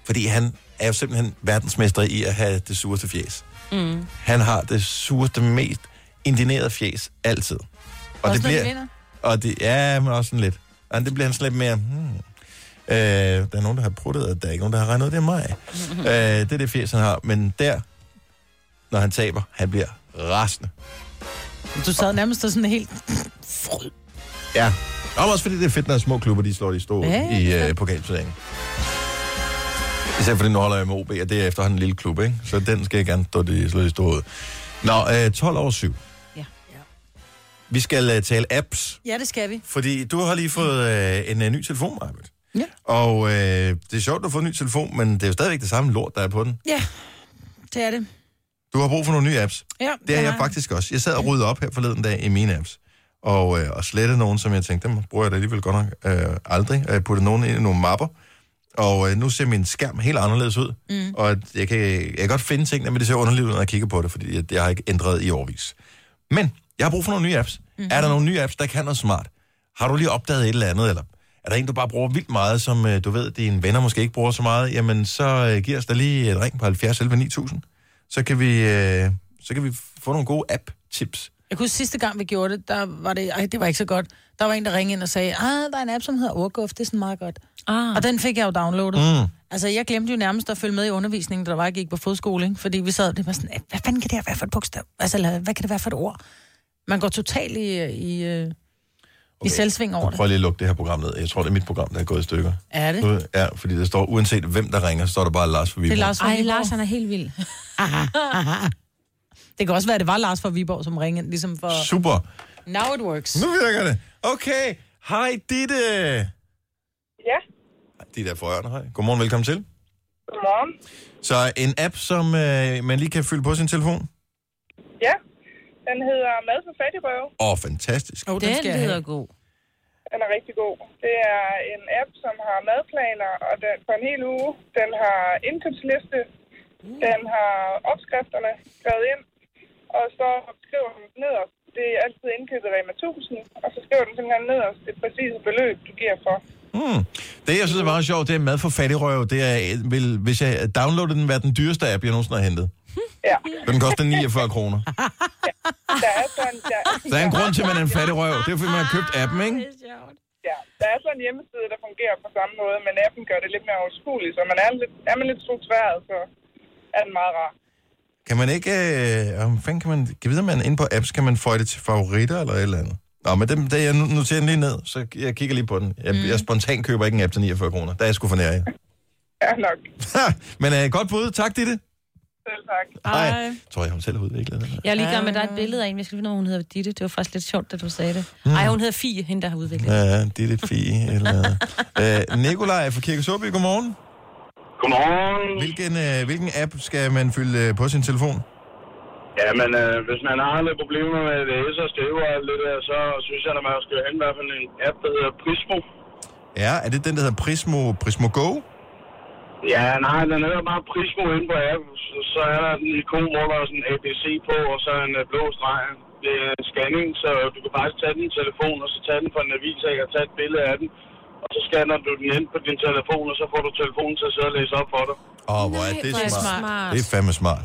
fordi han er jo simpelthen verdensmester i at have det sureste fjes. Mm. Han har det sureste, mest indinerede fjes altid. Og Også når de vinder. og det, ja, men også sådan lidt. Og det bliver han sådan lidt mere... Hmm. Øh, der er nogen, der har pruttet, og der er ikke nogen, der har regnet ud, det er mig. øh, det er det fjes, han har. Men der, når han taber, han bliver rasende. Du sad nærmest sådan helt... Ja. Og også fordi det er fedt, når små klubber, de slår de store Ja, ja, i øh, pokalturneringen. Især fordi nu holder jeg med OB, og det er efterhånden en lille klub, ikke? Så den skal jeg gerne stå de, slå de store ud. Nå, øh, 12 over 7. Vi skal øh, tale apps, Ja, det skal vi. fordi du har lige fået øh, en øh, ny telefon, Marvitt. Ja. Og øh, det er sjovt, at du har fået en ny telefon, men det er jo stadigvæk det samme lort, der er på den. Ja, det er det. Du har brug for nogle nye apps. Ja, Det har jeg faktisk også. Jeg sad og rydde op her forleden dag i mine apps. Og, øh, og slette nogen, som jeg tænkte, dem bruger jeg da alligevel godt nok øh, aldrig. Og jeg puttede nogen ind i nogle mapper. Og øh, nu ser min skærm helt anderledes ud. Mm. Og jeg kan, jeg kan godt finde tingene, men det ser underligt ud, når jeg kigger på det, fordi jeg, jeg har ikke ændret i årvis. Men jeg har brug for nogle nye apps. Mm-hmm. Er der nogle nye apps, der kan noget smart? Har du lige opdaget et eller andet, eller er der en, du bare bruger vildt meget, som øh, du ved, dine venner måske ikke bruger så meget? Jamen, så øh, giver os da lige et ring på 70 11 9000. Så kan vi, øh, så kan vi få nogle gode app-tips. Jeg kunne sidste gang, vi gjorde det, der var det, ej, det var ikke så godt. Der var en, der ringede ind og sagde, ah, der er en app, som hedder Urguf, det er sådan meget godt. Ah. Og den fik jeg jo downloadet. Mm. Altså, jeg glemte jo nærmest at følge med i undervisningen, da der var, jeg gik på fodskole, ikke? Fordi vi sad, det var sådan, hvad fanden kan det her være for et bogstav? Altså, eller, hvad kan det være for et ord? Man går totalt i, i, øh, okay. i selvsving over det. Prøv lige at lukke det her program ned. Jeg tror, det er mit program, der er gået i stykker. Er det? Nu- Ja, fordi der står, uanset hvem der ringer, så står der bare Lars for Det er Lars fra Ej, Viborg. Lars, han er helt vild. Det kan også være, at det var Lars fra Viborg, som ringede, ligesom for... Super. Now it works. Nu virker det. Okay. Hej, Ditte. Ja, Ditte er for Ørne, hej. Godmorgen, velkommen til. godmorgen. Så en app, som øh, man lige kan fylde på sin telefon. Ja, den hedder Mad for Fattigrøve. Åh, oh, fantastisk. Oh, Den skal jeg lyder god. Den er rigtig god. Det er en app, som har madplaner og den, for en hel uge. Den har indkøbsliste. Den har opskrifterne skrevet ind. Og så skriver den nederst. Det er altid indkøbet Rema 1000. Og så skriver den simpelthen nederst det præcise beløb, du giver for. Hmm. Det, jeg synes er meget sjovt, det er mad for fattigrøv. Det er, vil, hvis jeg downloader den, være den dyreste app, jeg nogensinde har hentet. Ja, Den koster 49 kroner. der er sådan, der, Der er en grund til, at man er en fattigrøv. Det er, fordi man har købt appen, ikke? ja, der er sådan en hjemmeside, der fungerer på samme måde, men appen gør det lidt mere overskueligt. Så man er, lidt, er man lidt struktureret, så er den meget rar. Kan man ikke... Øh, om fanden kan man... Kan vide, man inde på apps, kan man få det til favoritter eller et eller andet? Nå, men dem, det, jeg noterer den lige ned, så jeg kigger lige på den. Jeg, mm. jeg spontan køber ikke en app til 49 kroner. Der er jeg sgu for nær. af. Ja, nok. men uh, godt bud. Tak, Ditte. Selv tak. Hej. Ej. Tror jeg, hun selv har udviklet den. Jeg er lige gang med, der er et billede af en. Jeg skal finde ud af, hun hedder Ditte. Det var faktisk lidt sjovt, da du sagde det. Nej, hun hedder Fie, hende der har udviklet det. Ja, Ditte Fie. Eller... uh, Nikolaj fra Kirke Såby, godmorgen. Godmorgen. Hvilken, uh, hvilken app skal man fylde uh, på sin telefon? Ja, men øh, hvis man har lidt problemer med at læse og skrive og alt det der, så synes jeg, at man skal hente i hvert fald en app, der hedder Prismo. Ja, er det den, der hedder Prismo, Prismo Go? Ja, nej, den hedder bare Prismo inde på app. Så, så er der en ikon, hvor der er sådan en ABC på, og så en øh, blå streg. Det er en scanning, så du kan faktisk tage din telefon, og så tage den fra en avis af og tage et billede af den. Og så scanner du den ind på din telefon, og så får du telefonen til at sidde og læse op for dig. Åh, oh, hvor er det er smart. smart. Det er fandme smart.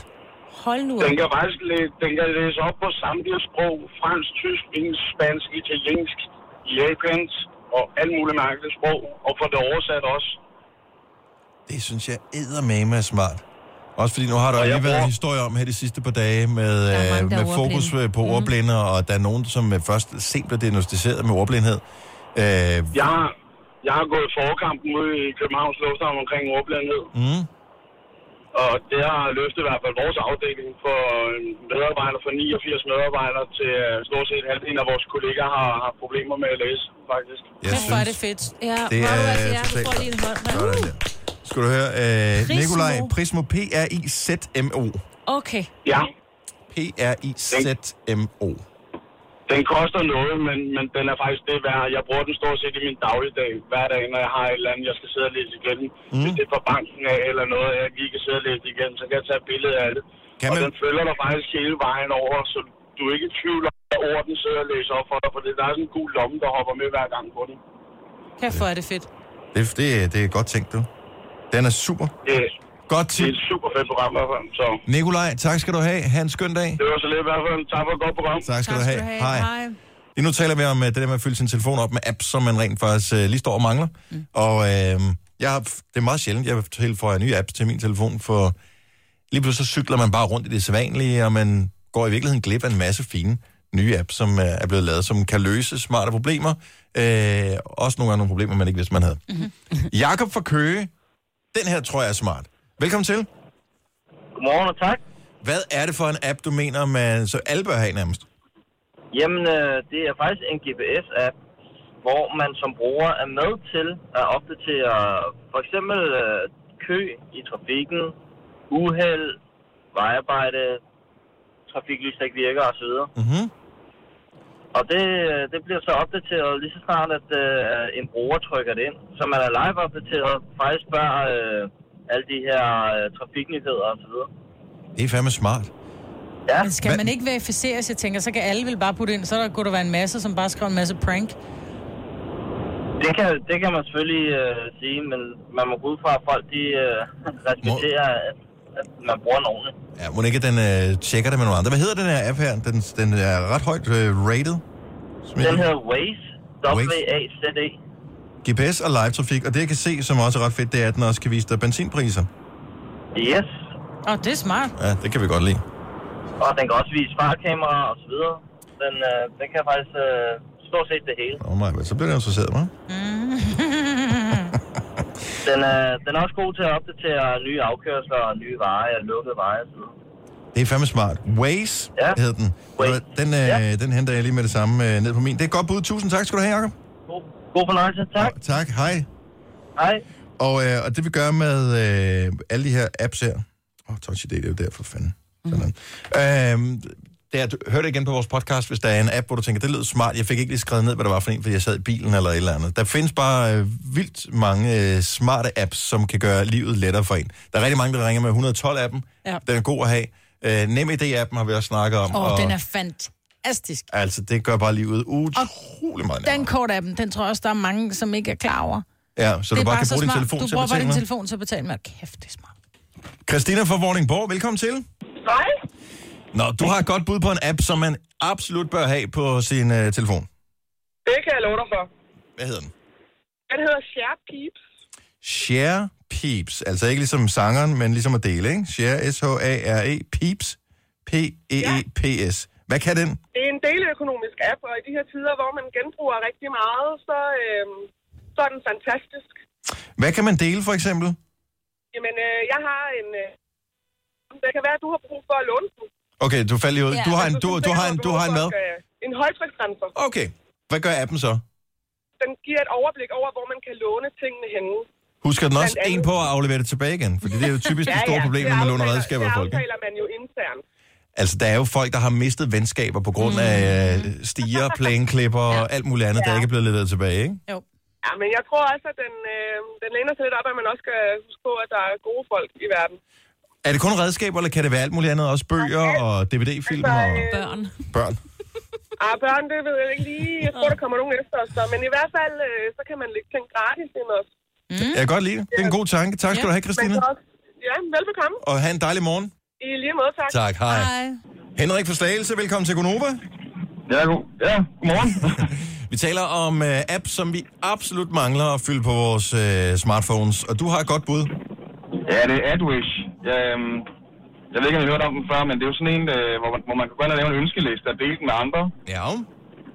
Hold nu Den kan faktisk læ- den kan læse op på samtlige sprog. Fransk, tysk, engelsk, spansk, italiensk, japansk og alt muligt mærkeligt sprog. Og få det oversat også. Det synes jeg eddermame er smart. Også fordi nu har der Og jeg lige været bruger- historier om her de sidste par dage med, er mange, øh, er med fokus ordblinde. øh, på ordblinde, og der er nogen, som øh, først sent blev diagnostiseret med ordblindhed. Øh, Jeg har, jeg har gået forkampen ude i Københavns Lufthavn omkring ordblindhed. mm, Og det har løftet i hvert fald vores afdeling for en medarbejder for 89 medarbejdere til øh, stort set halvdelen af vores kollegaer har, har problemer med at læse, faktisk. jeg er det synes, fedt. Ja, det er du altså, ja, du får en hånd. Der. Skal du høre, øh, Prismo. Nikolaj, Prismo, P-R-I-Z-M-O. Okay. Ja, P-R-I-Z-M-O. den koster noget, men, men den er faktisk det værd. Jeg bruger den stort set i min dagligdag, hver dag, når jeg har et eller andet, jeg skal sidde og læse igen. Mm. Hvis det er fra banken af eller noget, jeg lige kan sidde og læse igen, så kan jeg tage et billede af det. Kan og man- den følger dig faktisk hele vejen over, så du er ikke i tvivl om, at ord den sidder og læser op for dig, for der er sådan en gul lomme, der hopper med hver gang på den. Kæft, hvor er det fedt. Det, det, det er godt tænkt, du. Den er super. Det, Godt det er tip. et super fedt program i hvert fald. Så Nikolaj, tak skal du have. Ha' en skøn dag. det var så lidt i hvert fald. Tak for et godt program. Tak skal, Tak du, skal have. du have. Hej. Lige nu taler vi om øh, det der med at fylde sin telefon op med apps, som man rent faktisk øh, lige står og mangler. Mm. Og øh, jeg har, det er meget sjældent, jeg tilføjer nye apps til min telefon, for lige pludselig så cykler man bare rundt i det sædvanlige, og man går i virkeligheden glip af en masse fine nye apps, som øh, er blevet lavet, som kan løse smarte problemer. Øh, også nogle gange nogle problemer, man ikke vidste, man havde. Mm-hmm. Jakob fra Køge, den her tror jeg er smart. Velkommen til. Godmorgen og tak. Hvad er det for en app, du mener, man så alle bør have nærmest? Jamen, øh, det er faktisk en GPS-app, hvor man som bruger er med til at opdatere for eksempel øh, kø i trafikken, uheld, vejarbejde, trafiklys, der ikke virker osv. Mm-hmm. Og det, øh, det bliver så opdateret lige så snart, at øh, en bruger trykker det ind. Så man er live opdateret, faktisk spørger øh, alle de her øh, trafiknyheder osv. Det er fandme smart. Ja. Men skal man ikke verificeres? Jeg tænker, så kan alle vel bare putte ind. Så der kunne der være en masse, som bare skriver en masse prank. Det kan, det kan man selvfølgelig øh, sige, men man må gå ud fra, at folk de, øh, respekterer, at, at man bruger den ordentligt. Ja, må ikke den øh, tjekker det med nogle andre. Hvad hedder den her app her? Den, den er ret højt øh, rated. Som Den hedder Waze. Waze. W-A-Z-E. GPS og live trafik, og det jeg kan se, som også er ret fedt, det er, at den også kan vise dig benzinpriser. Yes. Åh, oh, det er smart. Ja, det kan vi godt lide. Og den kan også vise fartkamera og så videre. Den, øh, den kan faktisk øh, stort set det hele. Oh my, så bliver jeg interesseret, hva'? Den, øh, den er også god til at opdatere nye afkørsler og nye veje og lukkede veje og så. Det er fandme smart. Waze Ja. hed den. Waze. Den, øh, Ja. den henter jeg lige med det samme øh, ned på min. Det er et godt bud. Tusind tak skal du have, Jacob. God, god fornøjelse. Tak. Og, tak, hej. Hej. Og, øh, og det vi gør med øh, alle de her apps her... Åh, oh, Touch ID, det er jo der for fanden. Sådan. Øhm, det er, hør det igen på vores podcast, hvis der er en app, hvor du tænker, det lyder smart. Jeg fik ikke lige skrevet ned, hvad det var for en, fordi jeg sad i bilen eller et eller andet. Der findes bare øh, vildt mange øh, smarte apps, som kan gøre livet lettere for en. Der er rigtig mange, der ringer med 112-appen. Ja. Den er god at have. Øh, NemID-appen har vi også snakket om. Åh, oh, den er fantastisk. Altså, det gør bare livet utrolig meget nemmere. Den kort-appen, den tror jeg også, der er mange, som ikke er klar over. Ja, så du bare kan bruge din smart. telefon du til at bruger bare betale din med. telefon til at betale med. Kæft, det er smart. Christina fra Vordingborg, velkommen til. Hej. Nå, du har et godt bud på en app, som man absolut bør have på sin uh, telefon. Det kan jeg love dig for. Hvad hedder den? Den hedder Share Peeps. Share Peeps. Altså ikke ligesom sangeren, men ligesom at dele, ikke? Share, S-H-A-R-E, Peeps. P-E-E-P-S. Hvad kan den? Det er en deleøkonomisk app, og i de her tider, hvor man genbruger rigtig meget, så, øh, så er den fantastisk. Hvad kan man dele, for eksempel? Jamen, øh, jeg har en... Øh, det kan være, at du har brug for at låne den. Okay, du faldt lige ud. Du har en, du, du har en, du har en hvad? En højtryksrenser. Okay. Hvad gør appen så? Den giver et overblik over, hvor man kan låne tingene henne. Husker den også en på at aflevere det tilbage igen? Fordi det er jo typisk et stort problem, når man låner redskaber af Det folk. ikke? aftaler man jo internt. Altså, der er jo folk, der har mistet venskaber på grund af øh, stiger, plæneklipper og alt muligt andet, der ikke er blevet leveret tilbage, ikke? Ja, men jeg tror også, at den, øh, den læner sig lidt op, at man også skal huske på, at der er gode folk i verden. Er det kun redskaber, eller kan det være alt muligt andet? Også bøger og DVD-film og Børn. børn? Ah, børn, det ved jeg ikke lige. Jeg tror, der kommer nogen efter os. Så. Men i hvert fald, øh, så kan man lægge ting gratis ind også. Jeg kan godt lide det. Det er en god tanke. Tak skal du have, Christina. Også- Ja, velbekomme. Og have en dejlig morgen. I lige måde, tak. Tak, hej. Henrik fra Slagelse, velkommen til Gonova. Ja, god. Ja, godmorgen. Vi taler om uh, apps, som vi absolut mangler at fylde på vores uh, smartphones. Og du har et godt bud. Ja, det er AdWish. Jeg, øhm, jeg ved ikke, om I har hørt om den før, men det er jo sådan en, øh, hvor, man, hvor man kan gå ind og lave en ønskeliste og dele den med andre. Ja.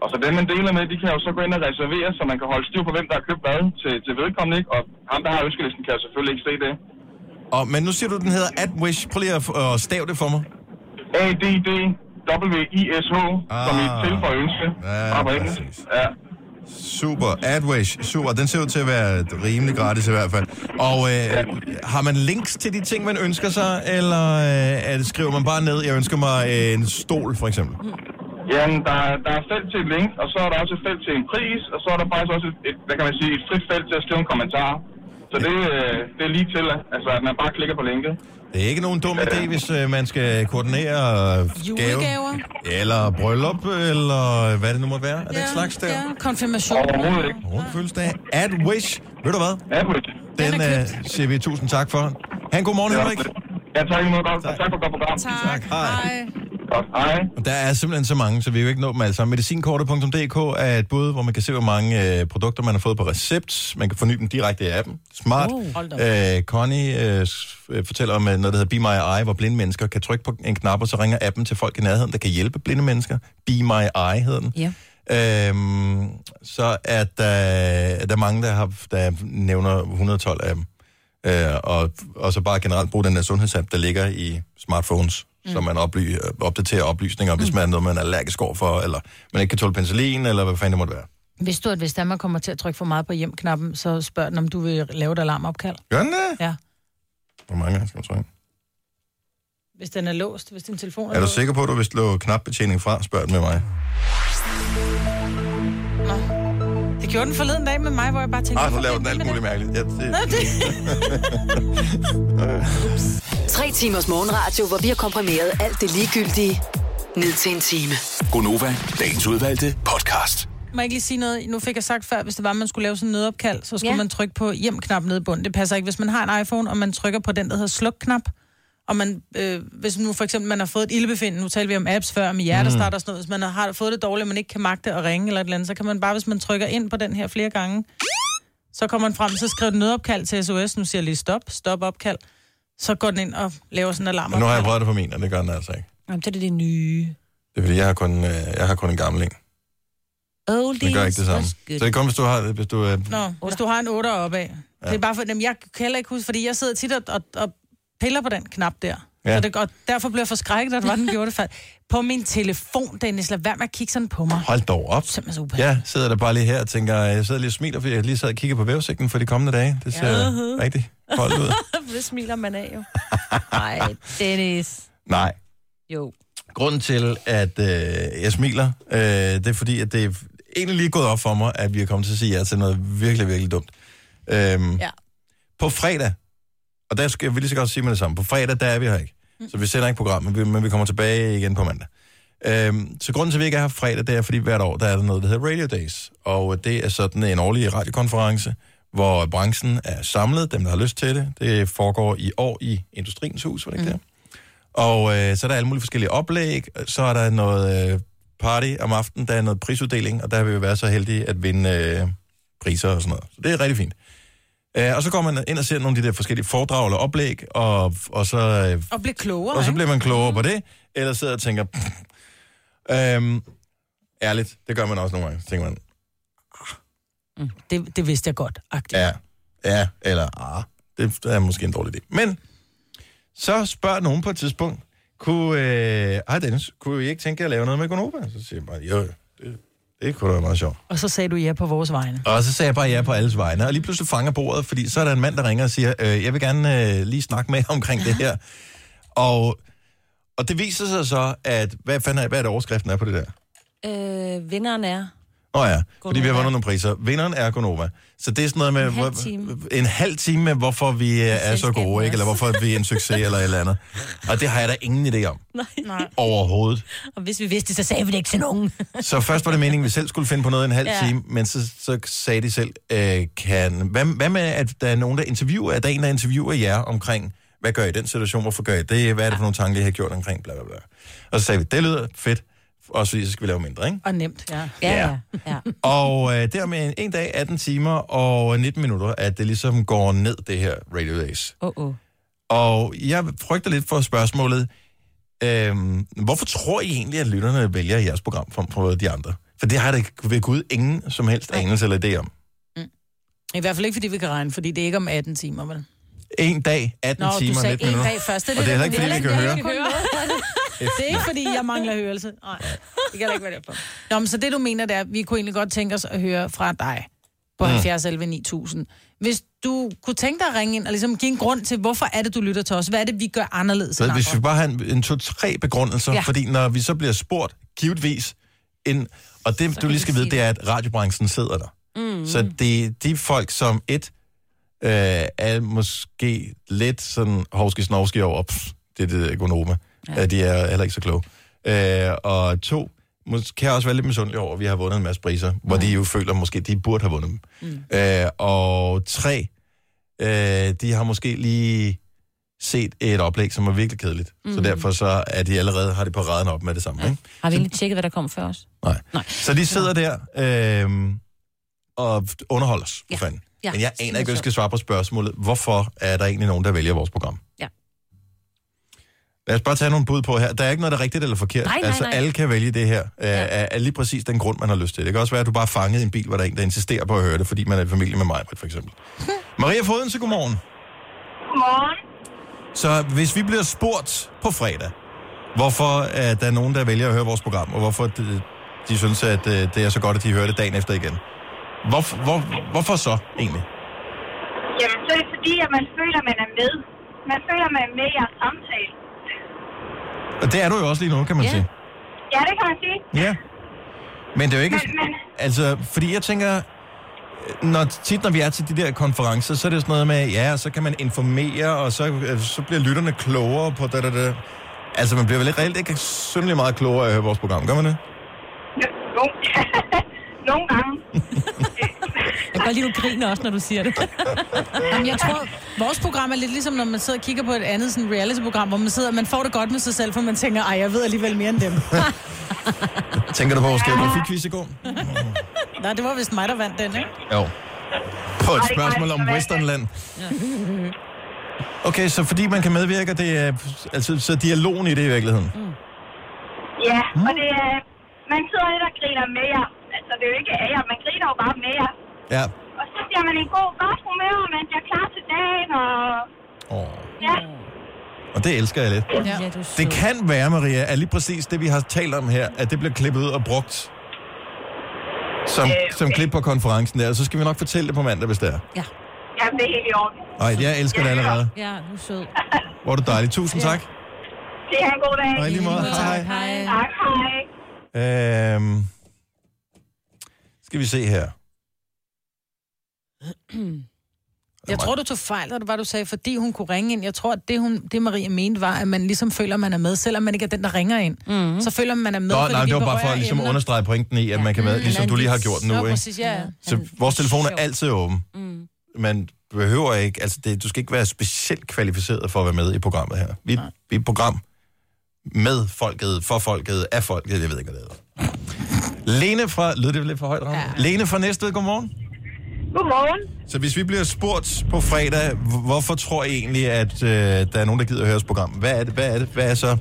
Og så dem, man deler med, de kan jo så gå ind og reservere, så man kan holde styr på, hvem der har købt hvad til, til vedkommende, ikke? Og ham, der har ønskelisten, kan jo selvfølgelig ikke se det. Og, men nu siger du, den hedder AdWish. Prøv lige at, at stave det for mig. A-D-D-W-I-S-H, ah. som i til for ønske. Ja, på engelsk. Ja. Super. AdWish. Super. Den ser ud til at være rimelig gratis i hvert fald. Og øh, har man links til de ting, man ønsker sig, eller øh, det, skriver man bare ned, jeg ønsker mig en stol, for eksempel? Jamen, der, der er felt til et link, og så er der også et felt til en pris, og så er der faktisk også et, et hvad kan man sige, et frit felt til at skrive en kommentar. Så det, øh, det er lige til, altså at man bare klikker på linket. Det er ikke nogen dum idé, hvis øh, man skal koordinere øh, gave, Julegaver. eller bryllup, eller hvad det nu måtte være. Er det ja, slags der? Ja, konfirmation. Overhovedet ikke. Rundt fødselsdag. Adwish. Ved du hvad? AdWish. Den øh, siger vi tusind tak for. Ha' en god morgen, Henrik. Ja, tak imod godt. Tak, tak for godt program. Tak. Hej. Godt. Hej. Og Der er simpelthen så mange, så vi vil jo ikke nå dem alle sammen. Medicinkortet.dk er et bud, hvor man kan se, hvor mange øh, produkter, man har fået på recept. Man kan forny dem direkte i appen. Smart. Oh, Øh, Connie øh, øh, fortæller om øh, noget, der hedder Be My Eye, hvor blinde mennesker kan trykke på en knap, og så ringer appen til folk i nærheden, der kan hjælpe blinde mennesker. Be My Eye hedder den. Ja. Øhm, så er der, er der mange, der, har, der nævner 112 af dem. Øh, og, og så bare generelt bruge den der sundhedsapp, der ligger i smartphones, mm. så man oply, opdaterer oplysninger, hvis man er noget, man er allergisk over for, eller man ikke kan tåle penicillin, eller hvad fanden det måtte være. Hvis du, at hvis Danmark kommer til at trykke for meget på hjem-knappen, så spørg den, om du vil lave et alarmopkald. Gør den det? Ja. Hvor mange gange skal man trykke? Hvis den er låst, hvis din telefon er, Er du låst. sikker på, at du vil slå knapbetjening fra? Spørg den med mig. Gjorde den forleden dag med mig, hvor jeg bare tænkte... Ah, nu hvorfor laver den alt muligt mærkeligt. Ja, det, Nå, det... Tre timers morgenradio, hvor vi har komprimeret alt det ligegyldige ned til en time. Gonova, dagens udvalgte podcast. Må jeg ikke lige sige noget? Nu fik jeg sagt før, hvis det var, at man skulle lave sådan en nødopkald, så skulle ja. man trykke på hjem-knap nede i bunden. Det passer ikke. Hvis man har en iPhone, og man trykker på den, der hedder sluk-knap, og man, øh, hvis nu for eksempel man har fået et ildbefindende, nu talte vi om apps før, med hjertestart og sådan noget, hvis man har fået det dårligt, og man ikke kan magte at ringe eller et eller andet, så kan man bare, hvis man trykker ind på den her flere gange, så kommer man frem, så skriver den nødopkald til SOS, nu siger jeg lige stop, stop opkald, så går den ind og laver sådan en alarm. men nu har jeg prøvet det på min, og det gør den altså ikke. Jamen, det er det, nye. Det er fordi, jeg har kun, øh, jeg har kun en gammel en. Oldies Det gør ikke det samme. Så det er kun, hvis du har... Hvis du, øh, Nå, hvis du har en 8 opad. Ja. Det er bare for, jamen, jeg kan heller ikke huske, fordi jeg sidder tit og, og, og piller på den knap der. Ja. Ja. Så det, og derfor blev jeg forskrækket, at den gjorde det før. På min telefon, Dennis, lad være med at kigge sådan på mig. hold dog op. Simpelthen så ubehageligt. Jeg sidder der bare lige her og tænker, jeg sidder lige og smiler, fordi jeg lige sad og kigger på vævesigten for de kommende dage. Det ser ja. rigtig koldt ud. det smiler man af jo. Nej, Dennis. Nej. Jo. Grunden til, at øh, jeg smiler, øh, det er fordi, at det er egentlig lige gået op for mig, at vi er kommet til at sige ja til noget virkelig, virkelig dumt. Øhm, Ja. På fredag, og der skal vil lige så godt sige med det samme, på fredag, der er vi her ikke. Så vi sender ikke program, men vi, men vi kommer tilbage igen på mandag. Øhm, så grunden til, at vi ikke er her fredag, det er, fordi hvert år, der er der noget, der hedder Radio Days. Og det er sådan en årlig radiokonference, hvor branchen er samlet, dem der har lyst til det. Det foregår i år i Industriens Hus, var det ikke mm. det? Og øh, så er der alle mulige forskellige oplæg. Så er der noget øh, party om aftenen, der er noget prisuddeling, og der vil vi være så heldige at vinde øh, priser og sådan noget. Så det er rigtig fint. Øh, og så går man ind og ser nogle af de der forskellige foredrag eller oplæg, og, og så... Øh, Og blive klogere, og så ikke? bliver man klogere på det, eller sidder og tænker... "Pff." øhm, Ærligt, det gør man også nogle gange. Så tænker man, Det, det vidste jeg godt. Agtigt. ja, ja, eller ah, det er måske en dårlig idé. Men så spørger nogen på et tidspunkt, kunne, øh, hej Dennis, kunne I ikke tænke jer at lave noget med Gonova? Så siger bare, jo, det, det kunne da være meget sjovt. Og så sagde du ja på vores vegne. Og så sagde jeg bare ja på alles vegne. Og lige pludselig fanger bordet, fordi så er der en mand, der ringer og siger, øh, jeg vil gerne øh, lige snakke med omkring det her. Og, og det viser sig så, at hvad, fanden er, hvad er det overskriften er på det der? Øh, vinderen er... Åh oh ja, fordi vi har vundet nogle priser. Vinderen er Gonova. Så det er sådan noget med... En halv time. En halv time med, hvorfor vi er så gode, ikke? Eller hvorfor vi er en succes, eller et eller andet. Og det har jeg da ingen idé om. Nej. Overhovedet. Og hvis vi vidste så sagde vi det ikke til nogen. Så først var det meningen, at vi selv skulle finde på noget en halv Ja. ja. time, men så, så sagde de selv, øh, kan... Hvad, hvad med, at der er nogen, der interviewer, at der er en, der interviewer jer omkring, hvad gør I i den situation, hvorfor gør I det, hvad er det for nogle tanker, I har gjort omkring, bla bla bla. Og så sagde vi, det lyder fedt, også fordi så skal vi lave mindre, ikke? Og nemt, ja. Ja, ja. ja. Og øh, dermed en dag, 18 timer og 19 minutter, at det ligesom går ned, det her Radio Days. Oh, oh. Og jeg frygter lidt for spørgsmålet, øhm, hvorfor tror I egentlig, at lytterne vælger jeres program frem for de andre? For det har da ved Gud ingen som helst anelse eller idé om. I hvert fald ikke, fordi vi kan regne, fordi det er ikke om 18 timer, vel? En dag, 18 Nå, timer du sagde 19 en minutter. dag først. Og det er heller ikke, fordi vi kan høre. Det er ikke, fordi jeg mangler hørelse. Nej, det kan da ikke være derfor. Nå, men så det, du mener, det er, at vi kunne egentlig godt tænke os at høre fra dig på Mm. 70 11 9000. Hvis du kunne tænke dig at ringe ind og ligesom give en grund til, hvorfor er det, du lytter til os? Hvad er det, vi gør anderledes Så end hvis vi andre? bare har en, en to-tre begrundelser, Ja. fordi når vi så bliver spurgt, givetvis, en, og det du kan lige vi skal vide, sige det er, at radiobranchen sidder der. Mm. Så det er de folk, som et, øh, er måske lidt sådan hovski-snovski over, pff, det er det økonome. Ja. De er heller ikke så kloge. Øh, og to, måske kan jeg også være lidt misundelig over, at vi har vundet en masse priser, hvor de jo føler, måske de burde have vundet dem. Mm. Øh, og tre, øh, de har måske lige set et oplæg, som er virkelig kedeligt. Mm. Så derfor så er de allerede, har de paraden op med det samme. Ja. Ikke? Har vi egentlig tjekket, hvad der kom før os? Nej. Nej. Så de sidder der øh, og underholder os, for Ja. fanden. Ja, Men jeg aner er ikke, hvad jeg skal svare på spørgsmålet. Hvorfor er der egentlig nogen, der vælger vores program? Ja. Lad os bare tage nogle bud på her. Der er ikke noget, der er rigtigt eller forkert. Nej, nej, altså, nej. alle kan vælge det her. Ja. Er, er lige præcis den grund, man har lyst til. Det kan også være, at du bare er fanget en bil, hvor der er en, der insisterer på at høre det, fordi man er i familie med mig, for eksempel. Maria Foden, så godmorgen. Godmorgen. Så hvis vi bliver spurgt på fredag, hvorfor er der nogen, der vælger at høre vores program, og hvorfor de, de synes, at øh, det er så godt, at de hører det dagen efter igen. Hvor, hvor, hvorfor så egentlig? Jamen, så er det fordi, at man føler, at man er med. Man føler, at man er med i jeres samtale. Og det er du jo også lige nu, kan man Ja. sige. Ja, det kan man sige. Ja. Men det er jo ikke... Men, men Altså, fordi jeg tænker, når, tit når vi er til de der konferencer, så er det sådan noget med, ja, så kan man informere, og så, øh, så bliver lytterne klogere på det, det, det. Altså, man bliver vel ikke reelt ikke synderligt meget klogere af at høre vores program, gør man det? nogle, nogle gange. Jeg kan godt lide, du griner også, når du siger det. Jamen, jeg tror, vores program er lidt ligesom, når man sidder og kigger på et andet sådan reality-program, hvor man sidder, man får det godt med sig selv, for man tænker, ej, jeg ved alligevel mere end dem. Tænker du på vores geografikquiz i går? Nej, det var vist mig, der vandt den, ikke? Jo. På et spørgsmål om. Westernland. Okay, så fordi man kan medvirke, det er altså så dialogen i det i virkeligheden. Ja, og det er... Man sidder lidt og griner med jer. Altså, det er jo ikke af jer, man griner jo bare med jer. Ja. Og så bliver man i god, godt humør, og man bliver klar til dagen, og... Oh. Ja, Og det elsker jeg lidt. Ja, du sød. Det kan være, Maria, at lige præcis det, vi har talt om her, at det bliver klippet ud og brugt som, Øh, som klip på konferencen der. Og så skal vi nok fortælle det på mandag, hvis det er. Ja, ja det er helt i orden. Ej, jeg elsker det allerede. ja, du er sød. Hvor er du dejlig. Tusind tak. Det er en god dag. I lige måde. Hej. Hej. Tak, hej. Øhm, skal vi se her. Jeg tror, du tog fejl, det var, du sagde, fordi hun kunne ringe ind. Jeg tror, at det, hun, det Maria mente, var, at man ligesom føler, at man er med, selvom man ikke er den, der ringer ind. Mm. Så føler man, man er med, Nå, nej, det var bare for at ligesom emner. understrege pointen i, at man kan med, ligesom du lige har gjort nu, Nå, ikke? præcis, ja. Så vores telefon er altid åben. Mm. Man behøver ikke, altså det, du skal ikke være specielt kvalificeret for at være med i programmet her. Vi, vi er et program med folket, for folket, af folket, jeg ved ikke, hvad det hedder. Lene fra, lød det lidt for højt, ja. Lene fra Næstved, godmorgen. Godmorgen. Så hvis vi bliver spurgt på fredag, hvorfor tror I egentlig, at øh, der er nogen, der gider at høre vores program? Hvad er det? Hvad er det? Hvad er så?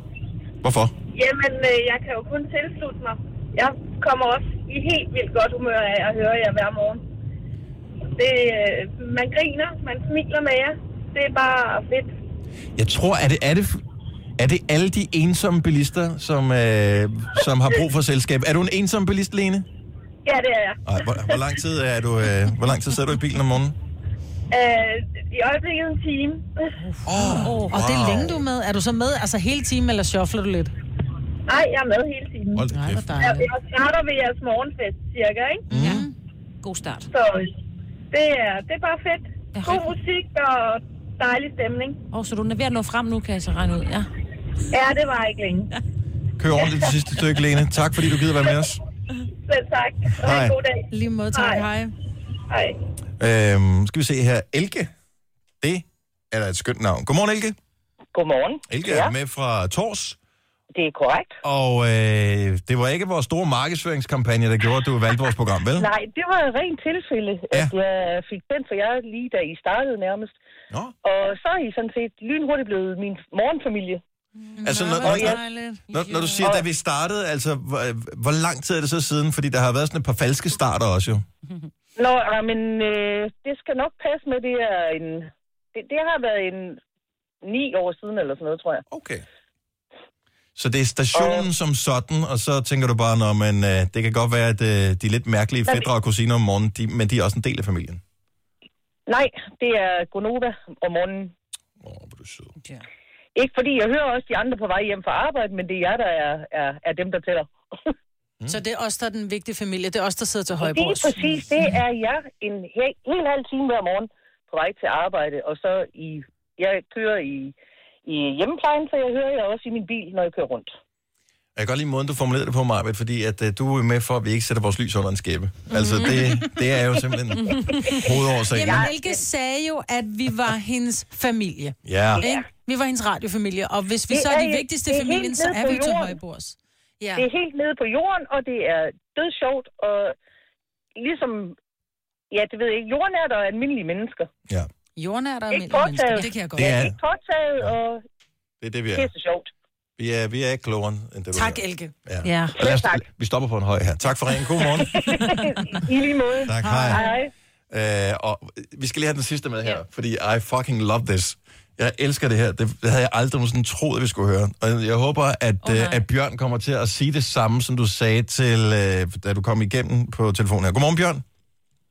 Hvorfor? Jamen, øh, jeg kan jo kun tilslutte mig. Jeg kommer også i helt vildt godt humør af at høre jer hver morgen. Det, øh, man griner, man smiler med jer. Det er bare fedt. Jeg tror, er det, er det, er det alle de ensomme bilister, som, øh, som har brug for selskab? Er du en ensom bilist, Lene? Ja, det er jeg. Ej, hvor, hvor, lang tid er du, øh, hvor lang tid sidder du i bilen om morgenen? Øh, I øjeblikket en time. Oh, oh, og det er længe, du er med. Er du så med altså hele timen, eller shuffler du lidt? Nej, jeg er med hele tiden. Hold da Nej, hvor Jeg, dejligt. jeg starter ved jeres morgenfest, cirka, ikke? Ja. God start. Så det er, det er bare fedt. Ja, God musik og dejlig stemning. Åh, oh, så du er ved at nå frem nu, kan jeg så regne ud, ja. Ja, det var ikke længe. Kør ordentligt det sidste stykke, Lene. Tak, fordi du gider være med os. Selv tak. Og Hej. en god dag. Lige måde, tak. Hej. Hej. Øhm, skal vi se her. Elke. Det er da et skønt navn. Godmorgen, Elke. Godmorgen. Elke Ja. er med fra Tors. Det er korrekt. Og øh, det var ikke vores store markedsføringskampagne, der gjorde, at du valgte vores program, vel? Nej, det var et rent tilfælde, at jeg fik den for jer lige da I startede nærmest. Nå. Og så er I sådan set lynhurtigt blevet min morgenfamilie. Altså, når, når, når, når du siger, da vi startede, altså, hvor, hvor lang tid er det så siden? Fordi der har været sådan et par falske starter også, jo. Nå, men øh, det skal nok passe med, det er en... Det, det har været en ni år siden eller sådan noget, tror jeg. Okay. Så det er stationen som sådan, og så tænker du bare, når man, øh, det kan godt være, at øh, de lidt mærkelige fædre og kusiner om morgenen, de, men de er også en del af familien. Nej, det er Gonova om morgenen. Åh, hvor er du sød. Ja. Ikke fordi jeg hører også de andre på vej hjem fra arbejde, men det er jer, der er, er, er dem, der tæller. Så det er os, der er den vigtige familie. Det er os, der sidder til Lige højbords. præcis, det er jeg en hel, hel halv time hver morgen på vej til arbejde, og så i, jeg kører i, i hjemmeplejen, så jeg hører jeg også i min bil, når jeg kører rundt. Jeg kan godt lide måden, du formulerede det på, Marbet, fordi at, uh, du er med for, at vi ikke sætter vores lys under en skæbe. Altså, det, det er jo simpelthen hovedårsagen. Jamen, Elke sagde jo, at vi var hendes familie. Ja. Ikke? Vi var hendes radiofamilie, og hvis vi Det så er er de vigtigste det i er familien, så er vi jo til jorden. højbords. Ja. Det er helt nede på jorden, og det er dødsjovt, og ligesom, ja, det ved jeg ikke, jordnært og almindelige mennesker. Ja. Jordnært og Ikke almindelige mennesker. Det kan jeg godt. Det er- Ikke påtaget, og Det er det, vi det er. er så sjovt. Vi er, vi er ikke klogere end det, Tak. Elke. Ja. Ja. Lad os, vi stopper på en høj her. Tak for ringen. God morgen. I lige måde. Tak, hej. Hej. Øh, og vi skal lige have den sidste med her, fordi I fucking love this. Jeg elsker det her. Det havde jeg aldrig nogensinde troet, at vi skulle høre. Og jeg håber, at, oh, øh, at Bjørn kommer til at sige det samme, som du sagde, til, øh, da du kom igennem på telefonen her. Godmorgen, Bjørn.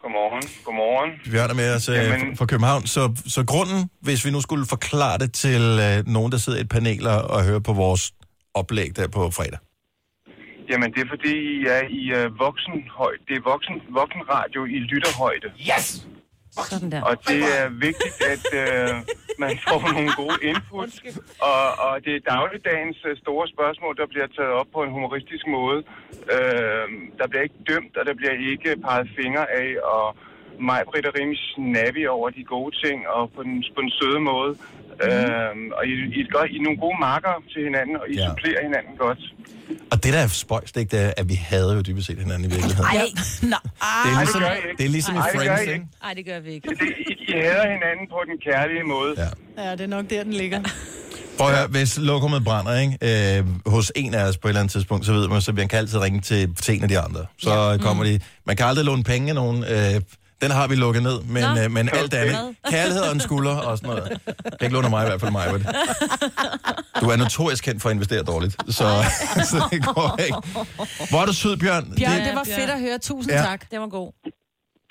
Godmorgen. Godmorgen. Bjørn er med os øh, Jamen- fra København. Så, så grunden, hvis vi nu skulle forklare det til øh, nogen, der sidder i et panel og, hører på vores oplæg der på fredag. Jamen, det er fordi, I er i uh, voksenhøjde. Det er voksen, voksenradio i lytterhøjde. Yes! Sådan der. Og det er vigtigt, at uh, man får nogle gode input. Og, og det er dagligdagens uh, store spørgsmål, der bliver taget op på en humoristisk måde. Uh, der bliver ikke dømt, og der bliver ikke peget fingre af, og mig, Britt og rimelig snappy over de gode ting, og på den, på den søde måde. Mm. Uh, og I, I, er godt, I er nogle gode marker til hinanden, og I Ja. supplerer hinanden godt. Og det, der er spøjst, ikke, det er, at vi havde jo dybest set hinanden i virkeligheden. Ej, nå, Det er ligesom, gør I ikke. det er ligesom Ej, det gør I Friends, ikke. Nej, det gør vi ikke. Det, I, I hader hinanden på den kærlige måde. Ja. Ja, det er nok der, den ligger. Prøv at høre, hvis lokummet brænder, ikke? Øh, hos en af os på et eller andet tidspunkt, så ved man, så man kan altid ringe til, til en af de andre. Så ja. kommer de... Man kan aldrig låne penge af nogen. Øh, den har vi lukket ned, men, Nå. øh, men alt andet. Kærlighed og en skulder og sådan noget. Ikke låne af mig i hvert fald, mig. Du er notorisk kendt for at investere dårligt, så, så det går ikke. Hvor er du sød, Bjørn. Bjørn, Det- det var fedt at høre. Tusind Ja. tak. Det var god.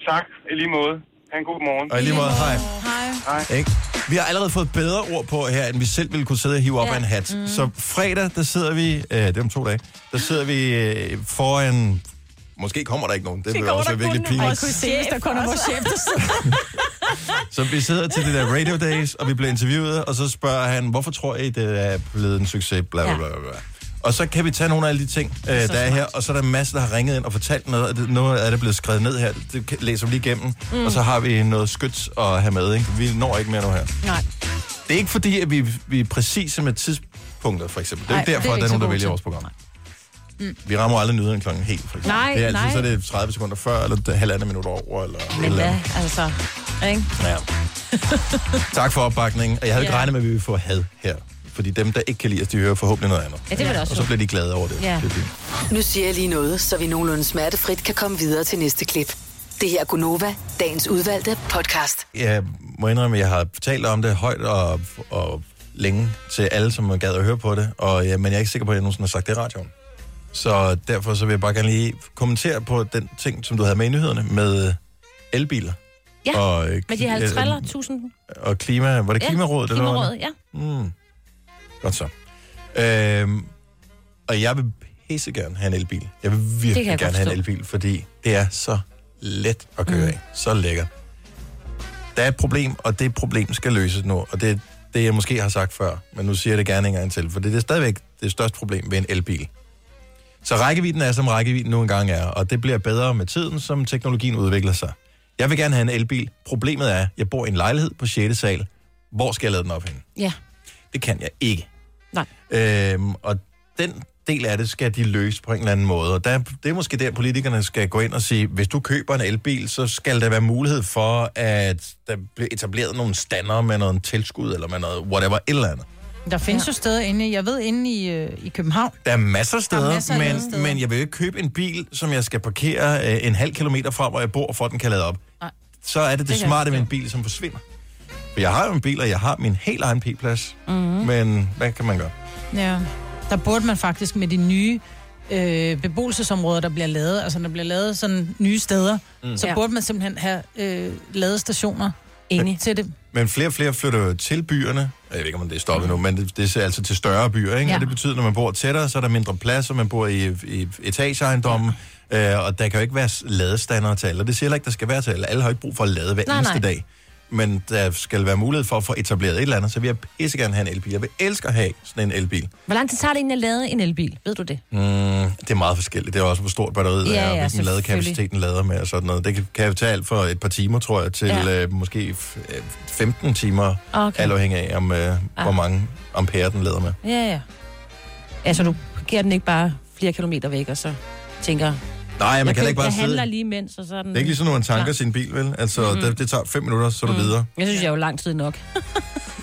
Tak, i lige måde. Ha' en god morgen. Og i lige måde, hej. Hej. Ikke? Vi har allerede fået bedre ord på her, end vi selv ville kunne sidde og hive op Ja. af en hat. Mm. Så fredag, der sidder vi, øh, det er om to dage, der sidder vi øh, foran, måske kommer der ikke nogen, det, vil også være virkelig Ej, pinligt. kunne I se, hvis der kun er vores chef. Så vi sidder til det der Radio Days, og vi bliver interviewet, og så spørger han, hvorfor tror I, det er blevet en succes, bla bla bla bla. Og så kan vi tage nogle af alle de ting, øh, der er her, og så er der masser, der har ringet ind og fortalt noget, og det, noget af det er blevet skrevet ned her, det læser vi lige igennem, mm. og så har vi noget skyts at have med, ikke? Vi når ikke mere nu her. Nej. Det er ikke fordi, at vi, vi er præcise med tidspunkter, for eksempel. Det er Nej, ikke derfor, det er at der er nogen, der vælger vores program. Mm. Vi rammer aldrig nyheden klokken helt, for eksempel. Nej, det er altid, nej. så er det 30 sekunder før, eller det er halvandet minut over, eller Men eller hvad, altså... Ikke? Ja. tak for opbakningen. Og jeg havde ikke Ja. regnet med, at vi ville få had her. Fordi dem, der ikke kan lide os, de hører forhåbentlig noget andet. Ja, det vil jeg også Og så bliver de glade over det. Ja. det. Nu siger jeg lige noget, så vi nogenlunde smertefrit kan komme videre til næste klip. Det her er Gunova, dagens udvalgte podcast. Jeg må indrømme, at jeg har talt om det højt og, og længe til alle, som gad at høre på det, og, ja, men jeg er ikke sikker på, at jeg nogensinde har sagt det i radioen. Så derfor så vil jeg bare gerne lige kommentere på den ting, som du havde med i nyhederne, med elbiler. Ja, og, øh, med de kli- 50 tusind. Og klima, var det Klimarådet? eller hvad var det? Klimarådet, ja. Mm. Godt så. Øhm, og jeg vil pisse gerne have en elbil. Jeg vil virkelig jeg gerne have en elbil, fordi det er så let at køre mm. af. Så lækkert. Der er et problem, og det problem skal løses nu. Og det er det, jeg måske har sagt før, men nu siger jeg det gerne en gang til, for det er stadigvæk det største problem ved en elbil. Så rækkevidden er, som rækkevidden nu engang er, og det bliver bedre med tiden, som teknologien udvikler sig. Jeg vil gerne have en elbil. Problemet er, at jeg bor i en lejlighed på 6. sal. Hvor skal jeg lade den op henne? Ja. Det kan jeg ikke. Nej. Øhm, og den del af det skal de løse på en eller anden måde. Og der, det er måske der, politikerne skal gå ind og sige, hvis du køber en elbil, så skal der være mulighed for, at der bliver etableret nogle stander med noget tilskud, eller med noget whatever, et eller andet. Der findes ja. jo steder inde, jeg ved, inde i, øh, i København. Der er masser af steder, Der er masser af men, steder. men jeg vil ikke købe en bil, som jeg skal parkere øh, en halv kilometer fra, hvor jeg bor, for at den kan lade op. Nej. Så er det det, Det smarte med en bil, som forsvinder. For jeg har jo en bil, og jeg har min helt egen p-plads. Mhm. Men hvad kan man gøre? Ja. Der burde man faktisk med de nye øh, beboelsesområder, der bliver lavet, altså der bliver lavet sådan nye steder, Mm. så Ja. burde man simpelthen have øh, ladestationer Enig. til det. Men flere og flere flytter jo til byerne. Jeg ved ikke, om det er stoppet nu, men det, det er altså til større byer, ikke? Ja. Og det betyder, når man bor tættere, så er der mindre plads, og man bor i, i etageejendommen. Ja. Øh, og der kan jo ikke være ladestander til alle. Og det siger heller ikke, der skal være til alle. Alle har ikke brug for at lade hver Nej, eneste nej. dag. Men der skal være mulighed for at få etableret et eller andet, så vi vil pisse gerne have en elbil. Jeg vil elske at have sådan en elbil. Hvor lang tid tager det egentlig at lade en elbil? Ved du det? Mm, det er meget forskelligt. Det er også, hvor stort batteriet Ja, er, og ja, hvilken selvfølgelig. ladekapaciteten lader med og sådan noget. Det kan, kan tage alt for et par timer, tror jeg, til Ja. øh, måske øh, 15 timer, Okay. alt afhængig af, om, øh, Ah. hvor mange ampere den lader med. Ja, ja. Altså, du parkerer den ikke bare flere kilometer væk, og så tænker... Nej, man jeg kan køb- ikke bare jeg sidde... handler lige imens, og så er den... Det er ikke ligesom, når man tanker klar. sin bil, vel? Altså, mm-hmm. det, det tager fem minutter, så er du mm. videre. Jeg synes, jeg er jo lang tid nok.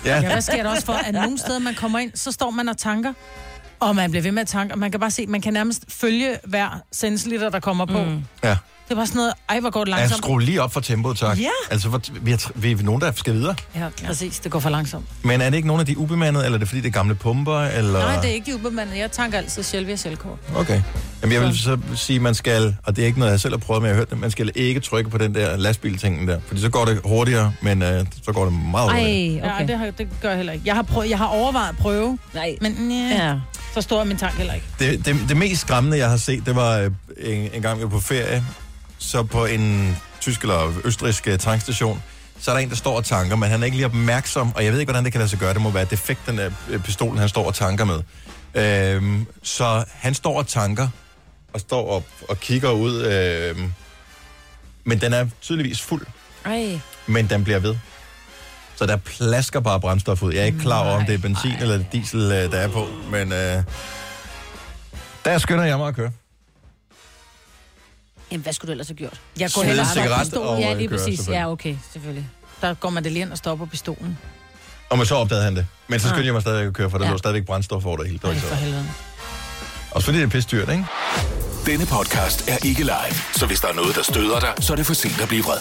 Ja. Ja, hvad sker der også for, at nogle steder, man kommer ind, så står man og tanker, og man bliver ved med at tanke, og man kan bare se, man kan nærmest følge hver centiliter, der kommer på. Mm. Ja. Det bare sådan noget, ej, hvor går det Jeg langsomt. skruer lige op for tempoet, tak. Ja. Altså, for, vi, er, vi er nogen, der skal videre. Ja, præcis, det går for langsomt. Men er det ikke nogen af de ubemandede, eller er det fordi, det er gamle pumper, eller... Nej, det er ikke de ubemandede. Jeg tanker altid selv via selvkort. Okay. Jamen, jeg vil så sige, man skal, og det er ikke noget, jeg selv har prøvet, men jeg har hørt det, man skal ikke trykke på den der lastbiltingen der, fordi så går det hurtigere, men øh, så går det meget hurtigere. okay. Ja, det, har, det gør jeg heller ikke. Jeg har, prøvet, jeg har overvejet at prøve, Nej. men ja. Ja. så stor er min tank heller ikke. Det, det, det mest skræmmende, jeg har set, det var øh, en, en gang, vi var på ferie, så på en tysk eller østrisk øh, tankstation, så er der en, der står og tanker, men han er ikke lige opmærksom, og jeg ved ikke, hvordan det kan lade sig gøre. Det må være defekt, den der øh, pistolen, han står og tanker med. Øhm, så han står og tanker, og står op og kigger ud, øhm, men den er tydeligvis fuld, Ej. men den bliver ved. Så der plasker bare brændstof ud. Jeg er ikke klar over, om det er benzin ej. eller diesel, øh, der er på, men øh, der skynder jeg mig at køre. Jamen, hvad skulle du ellers have gjort? Jeg går Smide cigaret og, Ja, øh, lige køre, præcis. Ja, okay, selvfølgelig. Der går man det lige ind og stopper pistolen. Og men så opdagede han det. Men så Ah. skyndte jeg mig stadigvæk at køre, for der Ja. ja. lå stadigvæk brændstof over det hele. Ej, for så. helvede. Også fordi det er pisse dyrt, ikke? Denne podcast er ikke live, så hvis der er noget, der støder dig, så er det for sent at blive vred.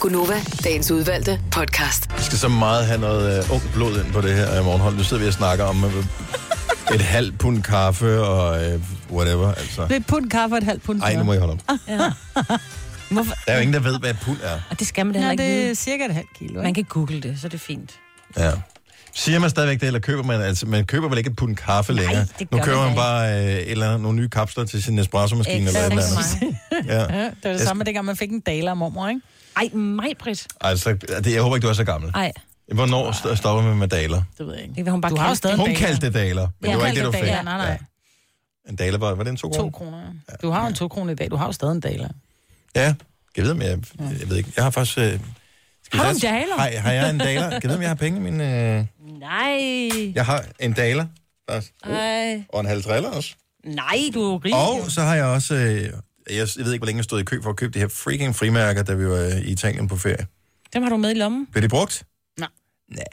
Gunova, dagens udvalgte podcast. Vi skal så meget have noget uh, ung blod ind på det her uh, morgenhold. Nu sidder vi og snakker om uh, et halvt pund kaffe og uh, whatever. Altså. Det er et pund kaffe og et halvt pund Ej, nu må jeg holde op. Ja. Hvorfor? Der er jo ingen, der ved, hvad et pund er. Og det skal man da Ja, heller ikke det er vide. cirka et halvt kilo. Man kan google det, så er det fint. Ja. Siger man stadigvæk det, eller køber man, altså, man køber vel ikke et pund kaffe Nej, længere? det nu gør køber man man da bare øh, et eller andet, nogle nye kapsler til sin espresso-maskine eller et eller andet. Ja. Ja, det var det Jeg samme, dengang man fik en daler af mormor, ikke? Ej, mig, Britt. Altså, det, jeg håber ikke, du er så gammel. Ej, Hvornår st- stopper man med daler? Det ved jeg ikke. det vil hun bare Du har jo kalde stadig det. Hun daler. kaldte det daler, men Ja, det var ikke det, du fik. daler, nej, nej. En daler var, var det en to To kroner? kroner, ja. Du har jo en to kroner i dag. Du har jo stadig en daler. Ja, jeg ved, men jeg, jeg ved ikke. Jeg har faktisk... Øh, Har du en daler? Har, har jeg en daler? Jeg ved, om jeg har penge i min... Øh, Nej. jeg har en daler, faktisk. Ej. Og en halv triller også. Nej, du er rig. Og så har jeg også... Øh, jeg, jeg ved ikke, hvor længe jeg stod i kø for at købe de her freaking frimærker, da vi var øh, i Italien på ferie. Dem har du med i lommen. Bliver de brugt? Nej. Nej.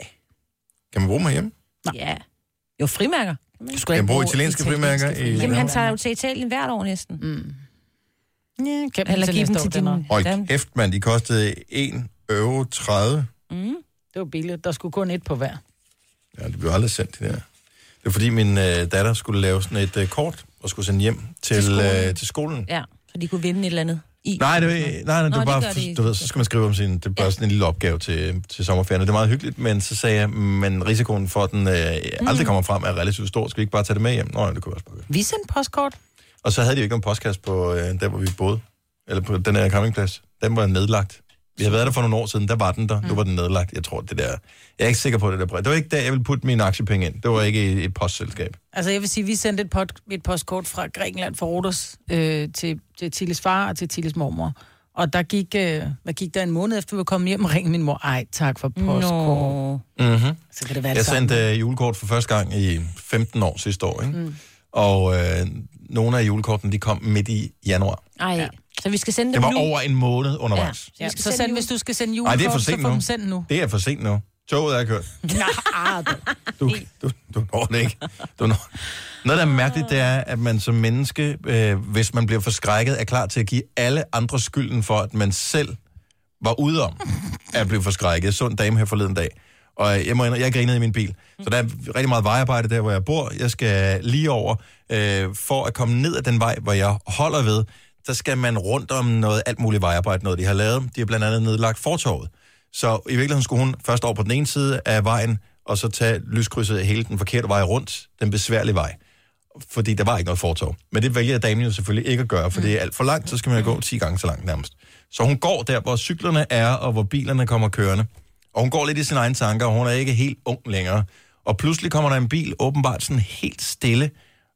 Kan man bruge dem herhjemme? Ja. Jo, frimærker. Du Kan jeg bruge italienske frimærker i... Jamen, han tager jo til Italien hvert år næsten. Mm. Ja, kan Eller give dem til din... Hold kæft, mand, de kostede 1 euro 30. Mm. Det var billigt. Der skulle kun et på hver. Ja, det blev aldrig sendt, det der. Det var fordi min øh, datter skulle lave sådan et øh, kort, og skulle sende hjem til, til, skolen. Øh, til skolen. Ja, så de kunne vinde et eller andet i. Nej, det, nej, nej, det Nå, var det bare, gør de du ved, så skal man skrive om sin, det er bare sådan en lille opgave til, til sommerferien, og det er meget hyggeligt, men så sagde jeg, men risikoen for, at den øh, aldrig kommer frem, er relativt stor. Skal vi ikke bare tage det med hjem? Nå, ja, det kunne også bare gøre. Vi sendte postkort. Og så havde de jo ikke nogen postkasse på øh, der, hvor vi boede, eller på den her campingplads. Den var nedlagt. Vi havde været der for nogle år siden, der var den der, nu var den nedlagt. Jeg tror, det der... Jeg er ikke sikker på det der brev. Det var ikke der, jeg ville putte mine aktiepenge ind. Det var ikke et postselskab. Altså, jeg vil sige, vi sendte et, pot, et postkort fra Grækenland fra Rodos øh, til, til Tilles far og til Tilles mormor. Og der gik, øh, hvad gik der en måned efter, vi var kommet hjem og ringede min mor. Ej, tak for postkort. Mm-hmm. Så kan det være Jeg det samme. sendte øh, julekort for første gang i 15 år sidste år, ikke? Mm. Og øh, nogle af julekortene, de kom midt i januar. Ej, ja. Så vi skal sende Det dem var nu. over en måned undervejs. Ja, vi skal så sende send, hvis du skal sende Nej, julekort, det er for så sent få nu. dem sendt nu. Det er for sent nu. Toget er kørt. Nej, Du, du, du når det ikke. Du når. Noget, der er mærkeligt, det er, at man som menneske, øh, hvis man bliver forskrækket, er klar til at give alle andre skylden for, at man selv var ude om at blive forskrækket. Jeg så en dame her forleden dag, og jeg må indrømme, jeg grinede i min bil. Så der er rigtig meget vejarbejde der, hvor jeg bor. Jeg skal lige over, øh, for at komme ned ad den vej, hvor jeg holder ved, der skal man rundt om noget alt muligt vejarbejde, noget de har lavet. De har blandt andet nedlagt fortorvet. Så i virkeligheden skulle hun først over på den ene side af vejen, og så tage lyskrydset hele den forkerte vej rundt, den besværlige vej. Fordi der var ikke noget fortov. Men det vælger damen jo selvfølgelig ikke at gøre, for det er alt for langt, så skal man jo gå 10 gange så langt nærmest. Så hun går der, hvor cyklerne er, og hvor bilerne kommer kørende. Og hun går lidt i sine egne tanker, og hun er ikke helt ung længere. Og pludselig kommer der en bil, åbenbart sådan helt stille,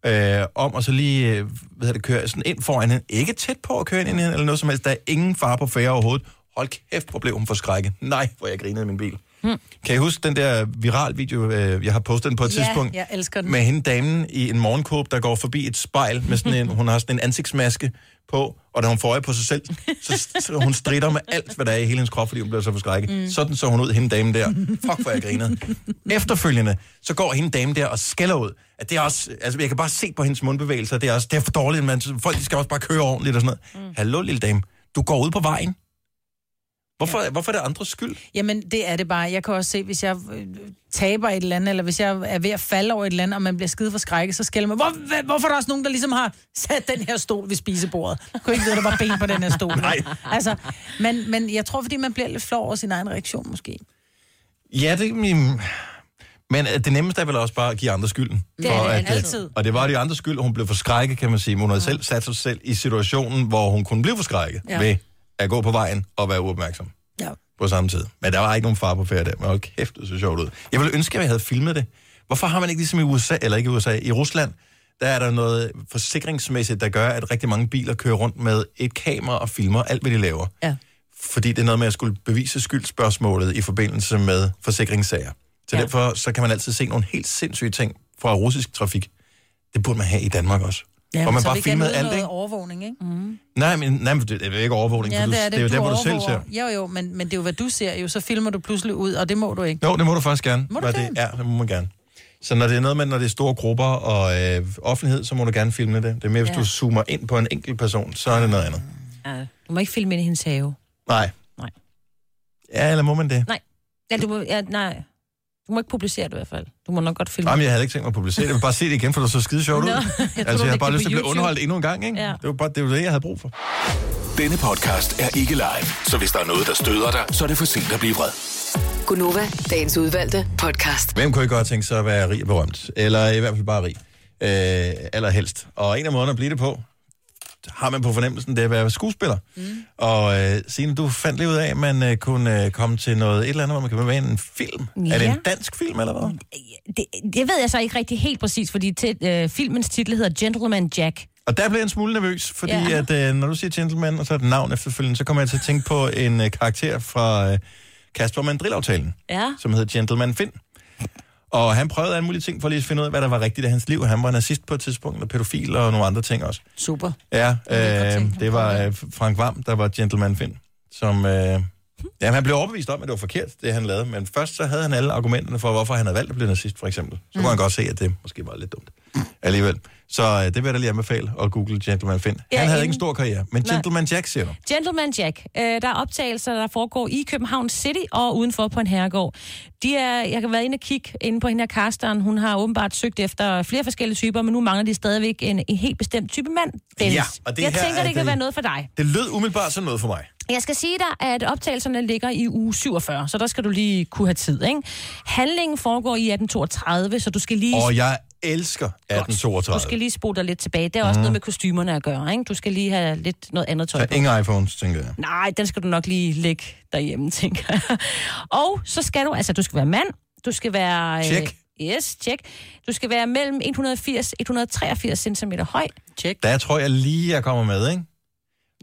øh, om og så lige, øh, hvad hedder det, kører sådan ind foran hende. Ikke tæt på at køre ind i hende, eller noget som helst. Der er ingen far på færre overhovedet. Hold kæft, hvor blev hun forskrækket. Nej, hvor jeg grinede i min bil. Hmm. Kan I huske den der viral video, øh, jeg har postet den på et Ja, tidspunkt? jeg elsker den. Med hende damen i en morgenkåb, der går forbi et spejl med sådan en, hun har sådan en ansigtsmaske på, og da hun får øje på sig selv, så, så hun strider med alt, hvad der er i hele hendes krop, fordi hun bliver så forskrækket. Mm. Sådan så hun ud, hende dame der. Fuck, hvor jeg grinede. Efterfølgende, så går hende dame der og skælder ud. At det er også, altså jeg kan bare se på hendes mundbevægelser, det er også, det er for dårligt, man, folk de skal også bare køre ordentligt og sådan noget. Mm. Hallo, lille dame, du går ud på vejen. Hvorfor, ja. hvorfor er det andres skyld? Jamen, det er det bare. Jeg kan også se, hvis jeg øh, taber et eller andet, eller hvis jeg er ved at falde over et eller andet, og man bliver skide for skrækket, så skælder man, Hvor, hvorfor er der også nogen, der ligesom har sat den her stol ved spisebordet? Jeg kunne ikke vide, at der var ben på den her stol. Nej. Altså, men, men jeg tror, fordi man bliver lidt flov over sin egen reaktion, måske. Ja, det min... Men øh, det nemmeste er vel også bare at give andre skylden. Det er det at, øh, altid. Og det var de andre skyld, hun blev forskrækket, kan man sige. Men hun havde selv sat sig selv i situationen, hvor hun kunne blive forskrækket Ja. ja. ved at gå på vejen og være uopmærksom Ja. på samme tid. Men der var ikke nogen far på ferie der. Men hold kæft, det så sjovt ud. Jeg ville ønske, at jeg havde filmet det. Hvorfor har man ikke ligesom i USA, eller ikke i USA, i Rusland, der er der noget forsikringsmæssigt, der gør, at rigtig mange biler kører rundt med et kamera og filmer alt, hvad de laver. Ja. Fordi det er noget med at skulle bevise skyldspørgsmålet i forbindelse med forsikringssager. Så ja. derfor så kan man altid se nogle helt sindssyge ting fra russisk trafik. Det burde man have i Danmark også. Ja, Hvor man så bare filmede nyde alt, ikke? overvågning, ikke? Mm. Nej, men, nej, men det er jo ikke overvågning, Ja, det er det. det er jo du der, hvor du selv ser. Jo, jo, men, men det er jo, hvad du ser jo. Så filmer du pludselig ud, og det må du ikke. Jo, det må du faktisk gerne. Må du det? Ja, det må man gerne. Så når det er noget med, når det er store grupper og øh, offentlighed, så må du gerne filme det. Det er mere, hvis Ja. du zoomer ind på en enkelt person, så er det noget andet. Ja, du må ikke filme ind i hendes have. Nej. Nej. Ja, eller må man det? Nej. Ja, du må, ja, nej. Du må ikke publicere det i hvert fald. Du må nok godt filme. Jamen, jeg havde ikke tænkt mig at publicere det. Jeg vil bare se det igen, for det så skide sjovt ud. Nå, jeg altså, jeg har bare lyst til at blive underholdt endnu en gang, ikke? Ja. Det var bare det, var det, jeg havde brug for. Denne podcast er ikke live, så hvis der er noget, der støder dig, så er det for sent at blive vred. Gunova, dagens udvalgte podcast. Hvem kunne ikke godt tænke sig at være rig og berømt? Eller i hvert fald bare rig. Øh, allerhelst. Og en af måderne at blive det på, har man på fornemmelsen, det er at være skuespiller. Mm. Og øh, Signe, du fandt lige ud af, at man øh, kunne øh, komme til noget, et eller andet, hvor man kan være med i en film. Ja. Er det en dansk film, eller hvad? Det, det ved jeg så ikke rigtig helt præcis, fordi til, øh, filmens titel hedder Gentleman Jack. Og der blev jeg en smule nervøs, fordi ja. at, øh, når du siger gentleman, og så et navn efterfølgende, så kommer jeg til at tænke på en øh, karakter fra øh, Kasper Mandrill-aftalen, Ja. som hedder Gentleman Finn. Og han prøvede alle mulige ting for lige at finde ud af, hvad der var rigtigt i hans liv. Han var nazist på et tidspunkt, og pædofil og nogle andre ting også. Super. Ja, øh, det var øh, Frank Vam, der var Gentleman Finn, som øh, Jamen, han blev overbevist om, at det var forkert, det han lavede. Men først så havde han alle argumenterne for, hvorfor han havde valgt at blive nazist, for eksempel. Så kunne han godt se, at det måske var lidt dumt alligevel. Så øh, det vil jeg da lige anbefale at google Gentleman Finn. Ja, Han havde inden- ikke en stor karriere, men Nej. Gentleman Jack, siger du. Gentleman Jack. Øh, der er optagelser, der foregår i København City og udenfor på en herregård. De er, jeg kan være inde og kigge inde på hende her Karsteren. Hun har åbenbart søgt efter flere forskellige typer, men nu mangler de stadigvæk en, en helt bestemt type mand, Dennis. Ja, og det jeg her tænker, er det kan det- være noget for dig. Det lød umiddelbart som noget for mig. Jeg skal sige dig, at optagelserne ligger i uge 47, så der skal du lige kunne have tid, ikke? Handlingen foregår i 1832, så du skal lige... Og jeg elsker 1832. Du skal lige spole dig lidt tilbage. Det er også Mhm. noget med kostymerne at gøre, ikke? Du skal lige have lidt noget andet tøj Så på. ingen iPhones, tænker jeg. Nej, den skal du nok lige lægge derhjemme, tænker jeg. Og så skal du, altså du skal være mand, du skal være... øh, Check. Yes, check. Du skal være mellem 180 183 cm høj. Check. Der tror jeg lige, jeg kommer med, ikke?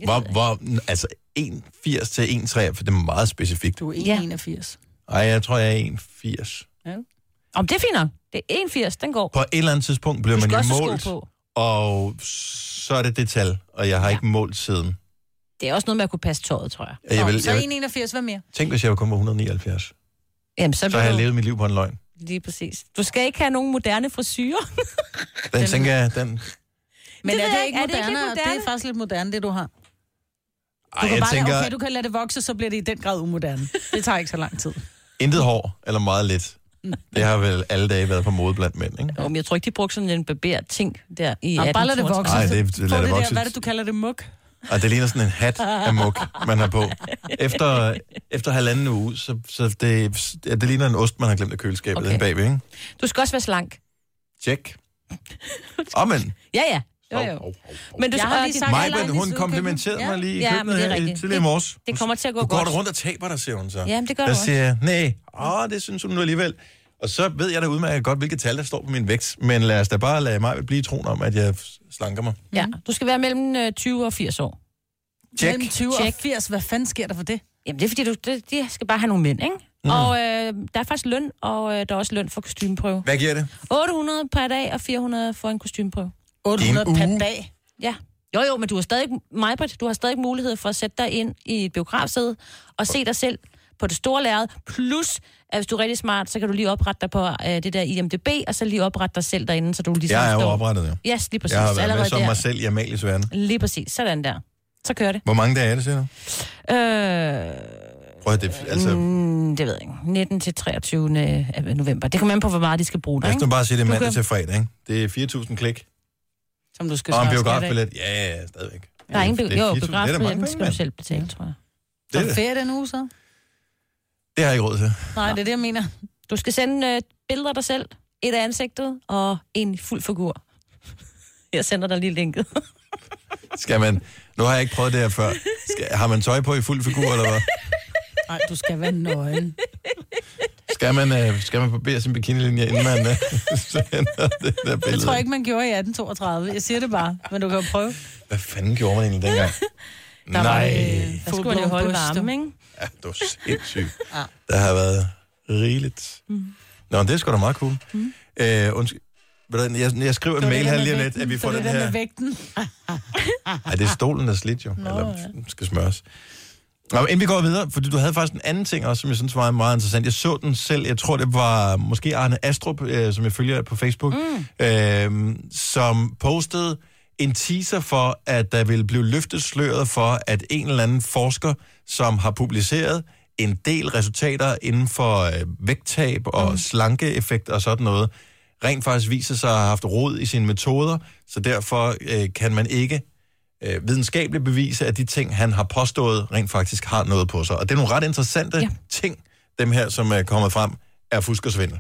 Hvor, hvor, altså 1,80 til 1,3, for det er meget specifikt. Du er Ja. 1,81. Ej, jeg tror, jeg er 1,80. Om det er nok. Det er 81, den går. På et eller andet tidspunkt bliver man jo målt, på. og så er det det tal, og jeg har ja. ikke målt siden. Det er også noget med at kunne passe tøjet, tror jeg. Jeg vil, Så jeg vil, 1,81, hvad mere? tænk, hvis jeg var kun var 179. Jamen, så, Så har jeg du- levet mit liv på en løgn. Lige præcis. Du skal ikke have nogen moderne frisyrer. Den tænker jeg, den... Men Det er det ikke. Er det ikke moderne? Det er faktisk lidt moderne, det du har. Du Ej, kan jeg bare, tænker, okay, du kan lade det vokse, så bliver det i den grad umoderne. Det tager ikke så lang tid. intet hår, eller meget lidt. Det har vel alle dage været på mode blandt mænd, ikke? Jo, men jeg tror ikke, de brugte sådan en barberet ting der i Nå, bare lad det 1832. vokse. Nej, det- lad det det vokse. Der, hvad er det, du kalder det, muk? Og det ligner sådan en hat af muk, man har på. Efter, efter halvanden uge, så, så det, ja, det ligner en ost, man har glemt i køleskabet okay. Bagved, ikke? Du skal også være slank. Tjek. Åh, men... Ja, ja. Jo, jo. Men du Jeg har lige sagt- i hun komplimenterede mig lige i Ja, køkkenet det er her i tidligere i morges. Det kommer til at gå Du går godt. der rundt og taber dig, siger hun så. Jamen, det gør Der du også. siger nej, åh, det synes hun nu alligevel. Og så ved jeg da udmærket godt, hvilke tal, der står på min vægt. Men lad os da bare lade mig blive i troen om, at jeg slanker mig. Ja, du skal være mellem øh, 20 og 80 år. Tjek. Mellem 20 Check. og 80. Hvad fanden sker der for det? Jamen, det er fordi, du, de, de skal bare have nogle mænd, ikke? Mm. Og øh, der er faktisk løn, og øh, der er også løn for kostymeprøve. Hvad giver det? 800 per dag og 400 for en kostymeprøve. 800 En per dag. Ja. Jo, jo, men du har stadig, Majbert, du har stadig mulighed for at sætte dig ind i et biografsæde og se dig selv på det store lærred. Plus, at hvis du er rigtig smart, så kan du lige oprette dig på øh, det der IMDB, og så lige oprette dig selv derinde, så du ligesom Jeg er jo står- oprettet, jo. Yes, lige præcis. Jeg har været med Allerede som der. mig selv i Amalies verden. Lige præcis. Sådan der. Så kører det. Hvor mange dage er det, siger du? Øh, Prøv at det, altså, mm, det ved jeg ikke. 19 til 23. af november. Det kommer an på, hvor meget de skal bruge dig, lad os ikke? nu bare sige, det er Du mandag kan- til fredag, ikke? Det er 4.000 klik. Som du skal Og en biografbillet, ja, ja, stadigvæk. Der er ingen bi- jo, 4.000. Det da mange biografbilletten skal du selv betale, tror jeg. Det, er det. ferie den uge, så? det har jeg ikke råd til. Nej, det er det, jeg mener. Du skal sende øh, billeder af dig selv, et af ansigtet og en fuld figur. Jeg sender dig lige linket. Skal man... Nu har jeg ikke prøvet det her før. Skal, har man tøj på i fuld figur, eller hvad? Nej, du skal være nøgen. Skal man, øh, skal man barbere sin bikinilinje, inden man øh, sender det der Det billede? tror jeg ikke, man gjorde i 1832. Jeg siger det bare, men du kan jo prøve. Hvad fanden gjorde man egentlig dengang? Der var, Nej, øh, Der skulle man jo holde bryster. varme, ikke? ja, det var sindssygt. Ja. Der har været rigeligt. Mm. Nå, men det er sgu da meget cool. Mm. Øh, undskyld. Jeg, jeg skriver en Det mail det her der lige lidt, at vi får Det den var det der her... med vægten. Ej, det er stolen, der er slidt jo. Nå, Eller ja. skal smøres. Nå, men inden vi går videre, fordi du havde faktisk en anden ting også, som jeg synes var meget interessant. Jeg så den selv, jeg tror det var måske Arne Astrup, øh, som jeg følger på Facebook, mm. øh, som postede en teaser for, at der ville blive løftet sløret for, at en eller anden forsker, som har publiceret en del resultater inden for øh, vægttab og mm. slankeeffekt og sådan noget, rent faktisk viser sig at have haft rod i sine metoder, så derfor øh, kan man ikke øh, videnskabeligt bevise, at de ting, han har påstået, rent faktisk har noget på sig. Og det er nogle ret interessante ja. ting, dem her, som er kommet frem, er fusk og svindel.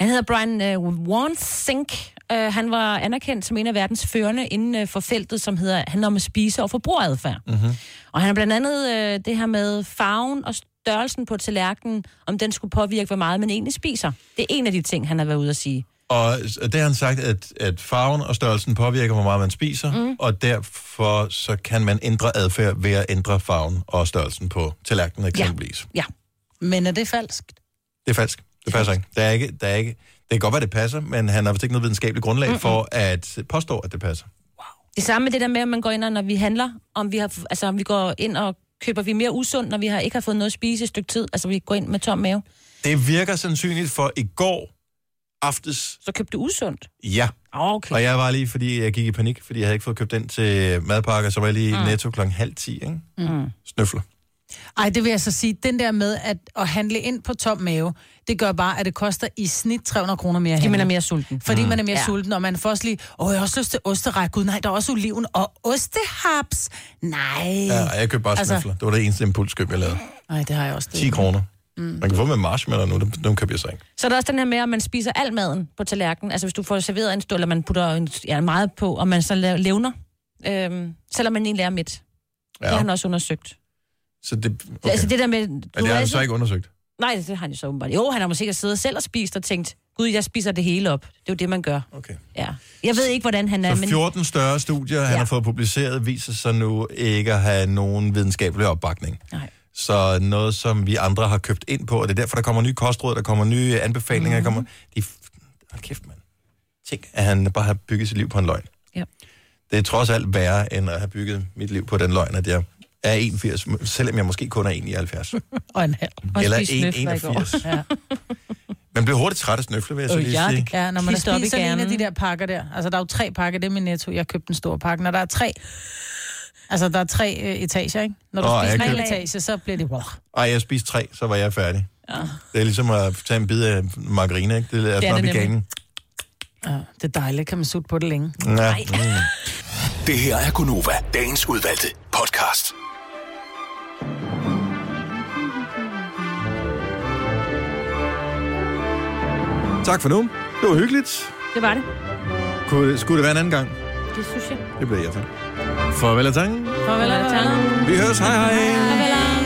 Han hedder Brian øh, Wansink. Øh, han var anerkendt som en af verdens førende inden øh, for feltet, som hedder handler om at spise og forbrugeradfærd. Mm-hmm. Og han har blandt andet øh, det her med farven og størrelsen på tallerkenen, om den skulle påvirke, hvor meget man egentlig spiser. Det er en af de ting, han har været ude at sige. Og det har han sagt, at, at farven og størrelsen påvirker, hvor meget man spiser, mm. og derfor så kan man ændre adfærd ved at ændre farven og størrelsen på tallerkenen eksempelvis. Ja. Men er det falsk? Det er falsk. Det passer ikke. Der er ikke, der er ikke. Det kan godt være, det passer, men han har vist ikke noget videnskabeligt grundlag Mm-mm. for at påstå, at det passer. Det samme med det der med, at man går ind og når vi handler, om vi, har, altså, om vi går ind og køber vi mere usundt, når vi har ikke har fået noget at spise i et stykke tid? Altså, vi går ind med tom mave. Det virker sandsynligt, for i går aftes... Så købte du usundt? Ja. Okay. Og jeg var lige, fordi jeg gik i panik, fordi jeg havde ikke fået købt den til madpakker, så var jeg lige i Mm. netto klokken halv ti, ikke? Mm. Snøfler. Ej, det vil jeg så sige. Den der med at, at handle ind på tom mave, det gør bare, at det koster i snit 300 kroner mere. Fordi man er mere sulten. Fordi Mm. man er mere Ja. sulten, og man får også lige, åh, jeg har også lyst til osteræk. Gud, nej, der er også oliven. Og ostehaps. Nej. Ja, jeg købte bare Altså- snøfler. Det var det eneste impulskøb, jeg lavede. Nej, det har jeg også. 10 kroner. Mm. Man kan få med marshmallow nu, dem, dem køber jeg så ikke. Så er der også den her med, at man spiser al maden på tallerkenen. Altså hvis du får serveret en stol, eller man putter en, ja, meget på, og man så levner, øhm, selvom man egentlig er midt. Ja. Det har han også undersøgt. Så det, Okay. Altså det der med... Men det har han så ikke undersøgt. Nej, det har han jo så åbenbart. Jo, han har måske siddet selv og spist og tænkt, gud, jeg spiser det hele op. Det er jo det, man gør. Okay. Ja. Jeg ved ikke, hvordan han er, Så men... 14 større studier, han Ja. har fået publiceret, viser sig nu ikke at have nogen videnskabelig opbakning. Nej. Så noget, som vi andre har købt ind på, og det er derfor, der kommer nye kostråd, der kommer nye anbefalinger, Mhm. mm. der kommer... De, hold kæft, mand. Tænk, at han bare har bygget sit liv på en løgn. Ja. Det er trods alt værre, end at have bygget mit liv på den løgn, at jeg er 81, selvom jeg måske kun er 79. Og en halv. Eller 1,81. Ja. Man bliver hurtigt træt af snøfle, vil jeg så lige ja, sige. det kan. Når man Hist i en af de der pakker der. Altså, der er jo tre pakker, det er min netto. Jeg købte en stor pakke. Når der er tre... Altså, der er tre øh, etager, ikke? Når du Åh, oh, spiser jeg etage, så bliver det... Ej, jeg spiste tre, så var jeg færdig. Ja. Det er ligesom at tage en bid af margarine, ikke? Det er Det er sådan op det nemlig. Ja, det er dejligt. Kan man sutte på det længe. Ja. Mm. Det her er Gunova, dagens udvalgte podcast. Tak for nu. Det var hyggeligt. Det var det. Kunne, skulle det være en anden gang? Det synes jeg. Det bliver jeg så. Farvel og tak. Farvel og tak. Vi høres. Hej hej. Farvel.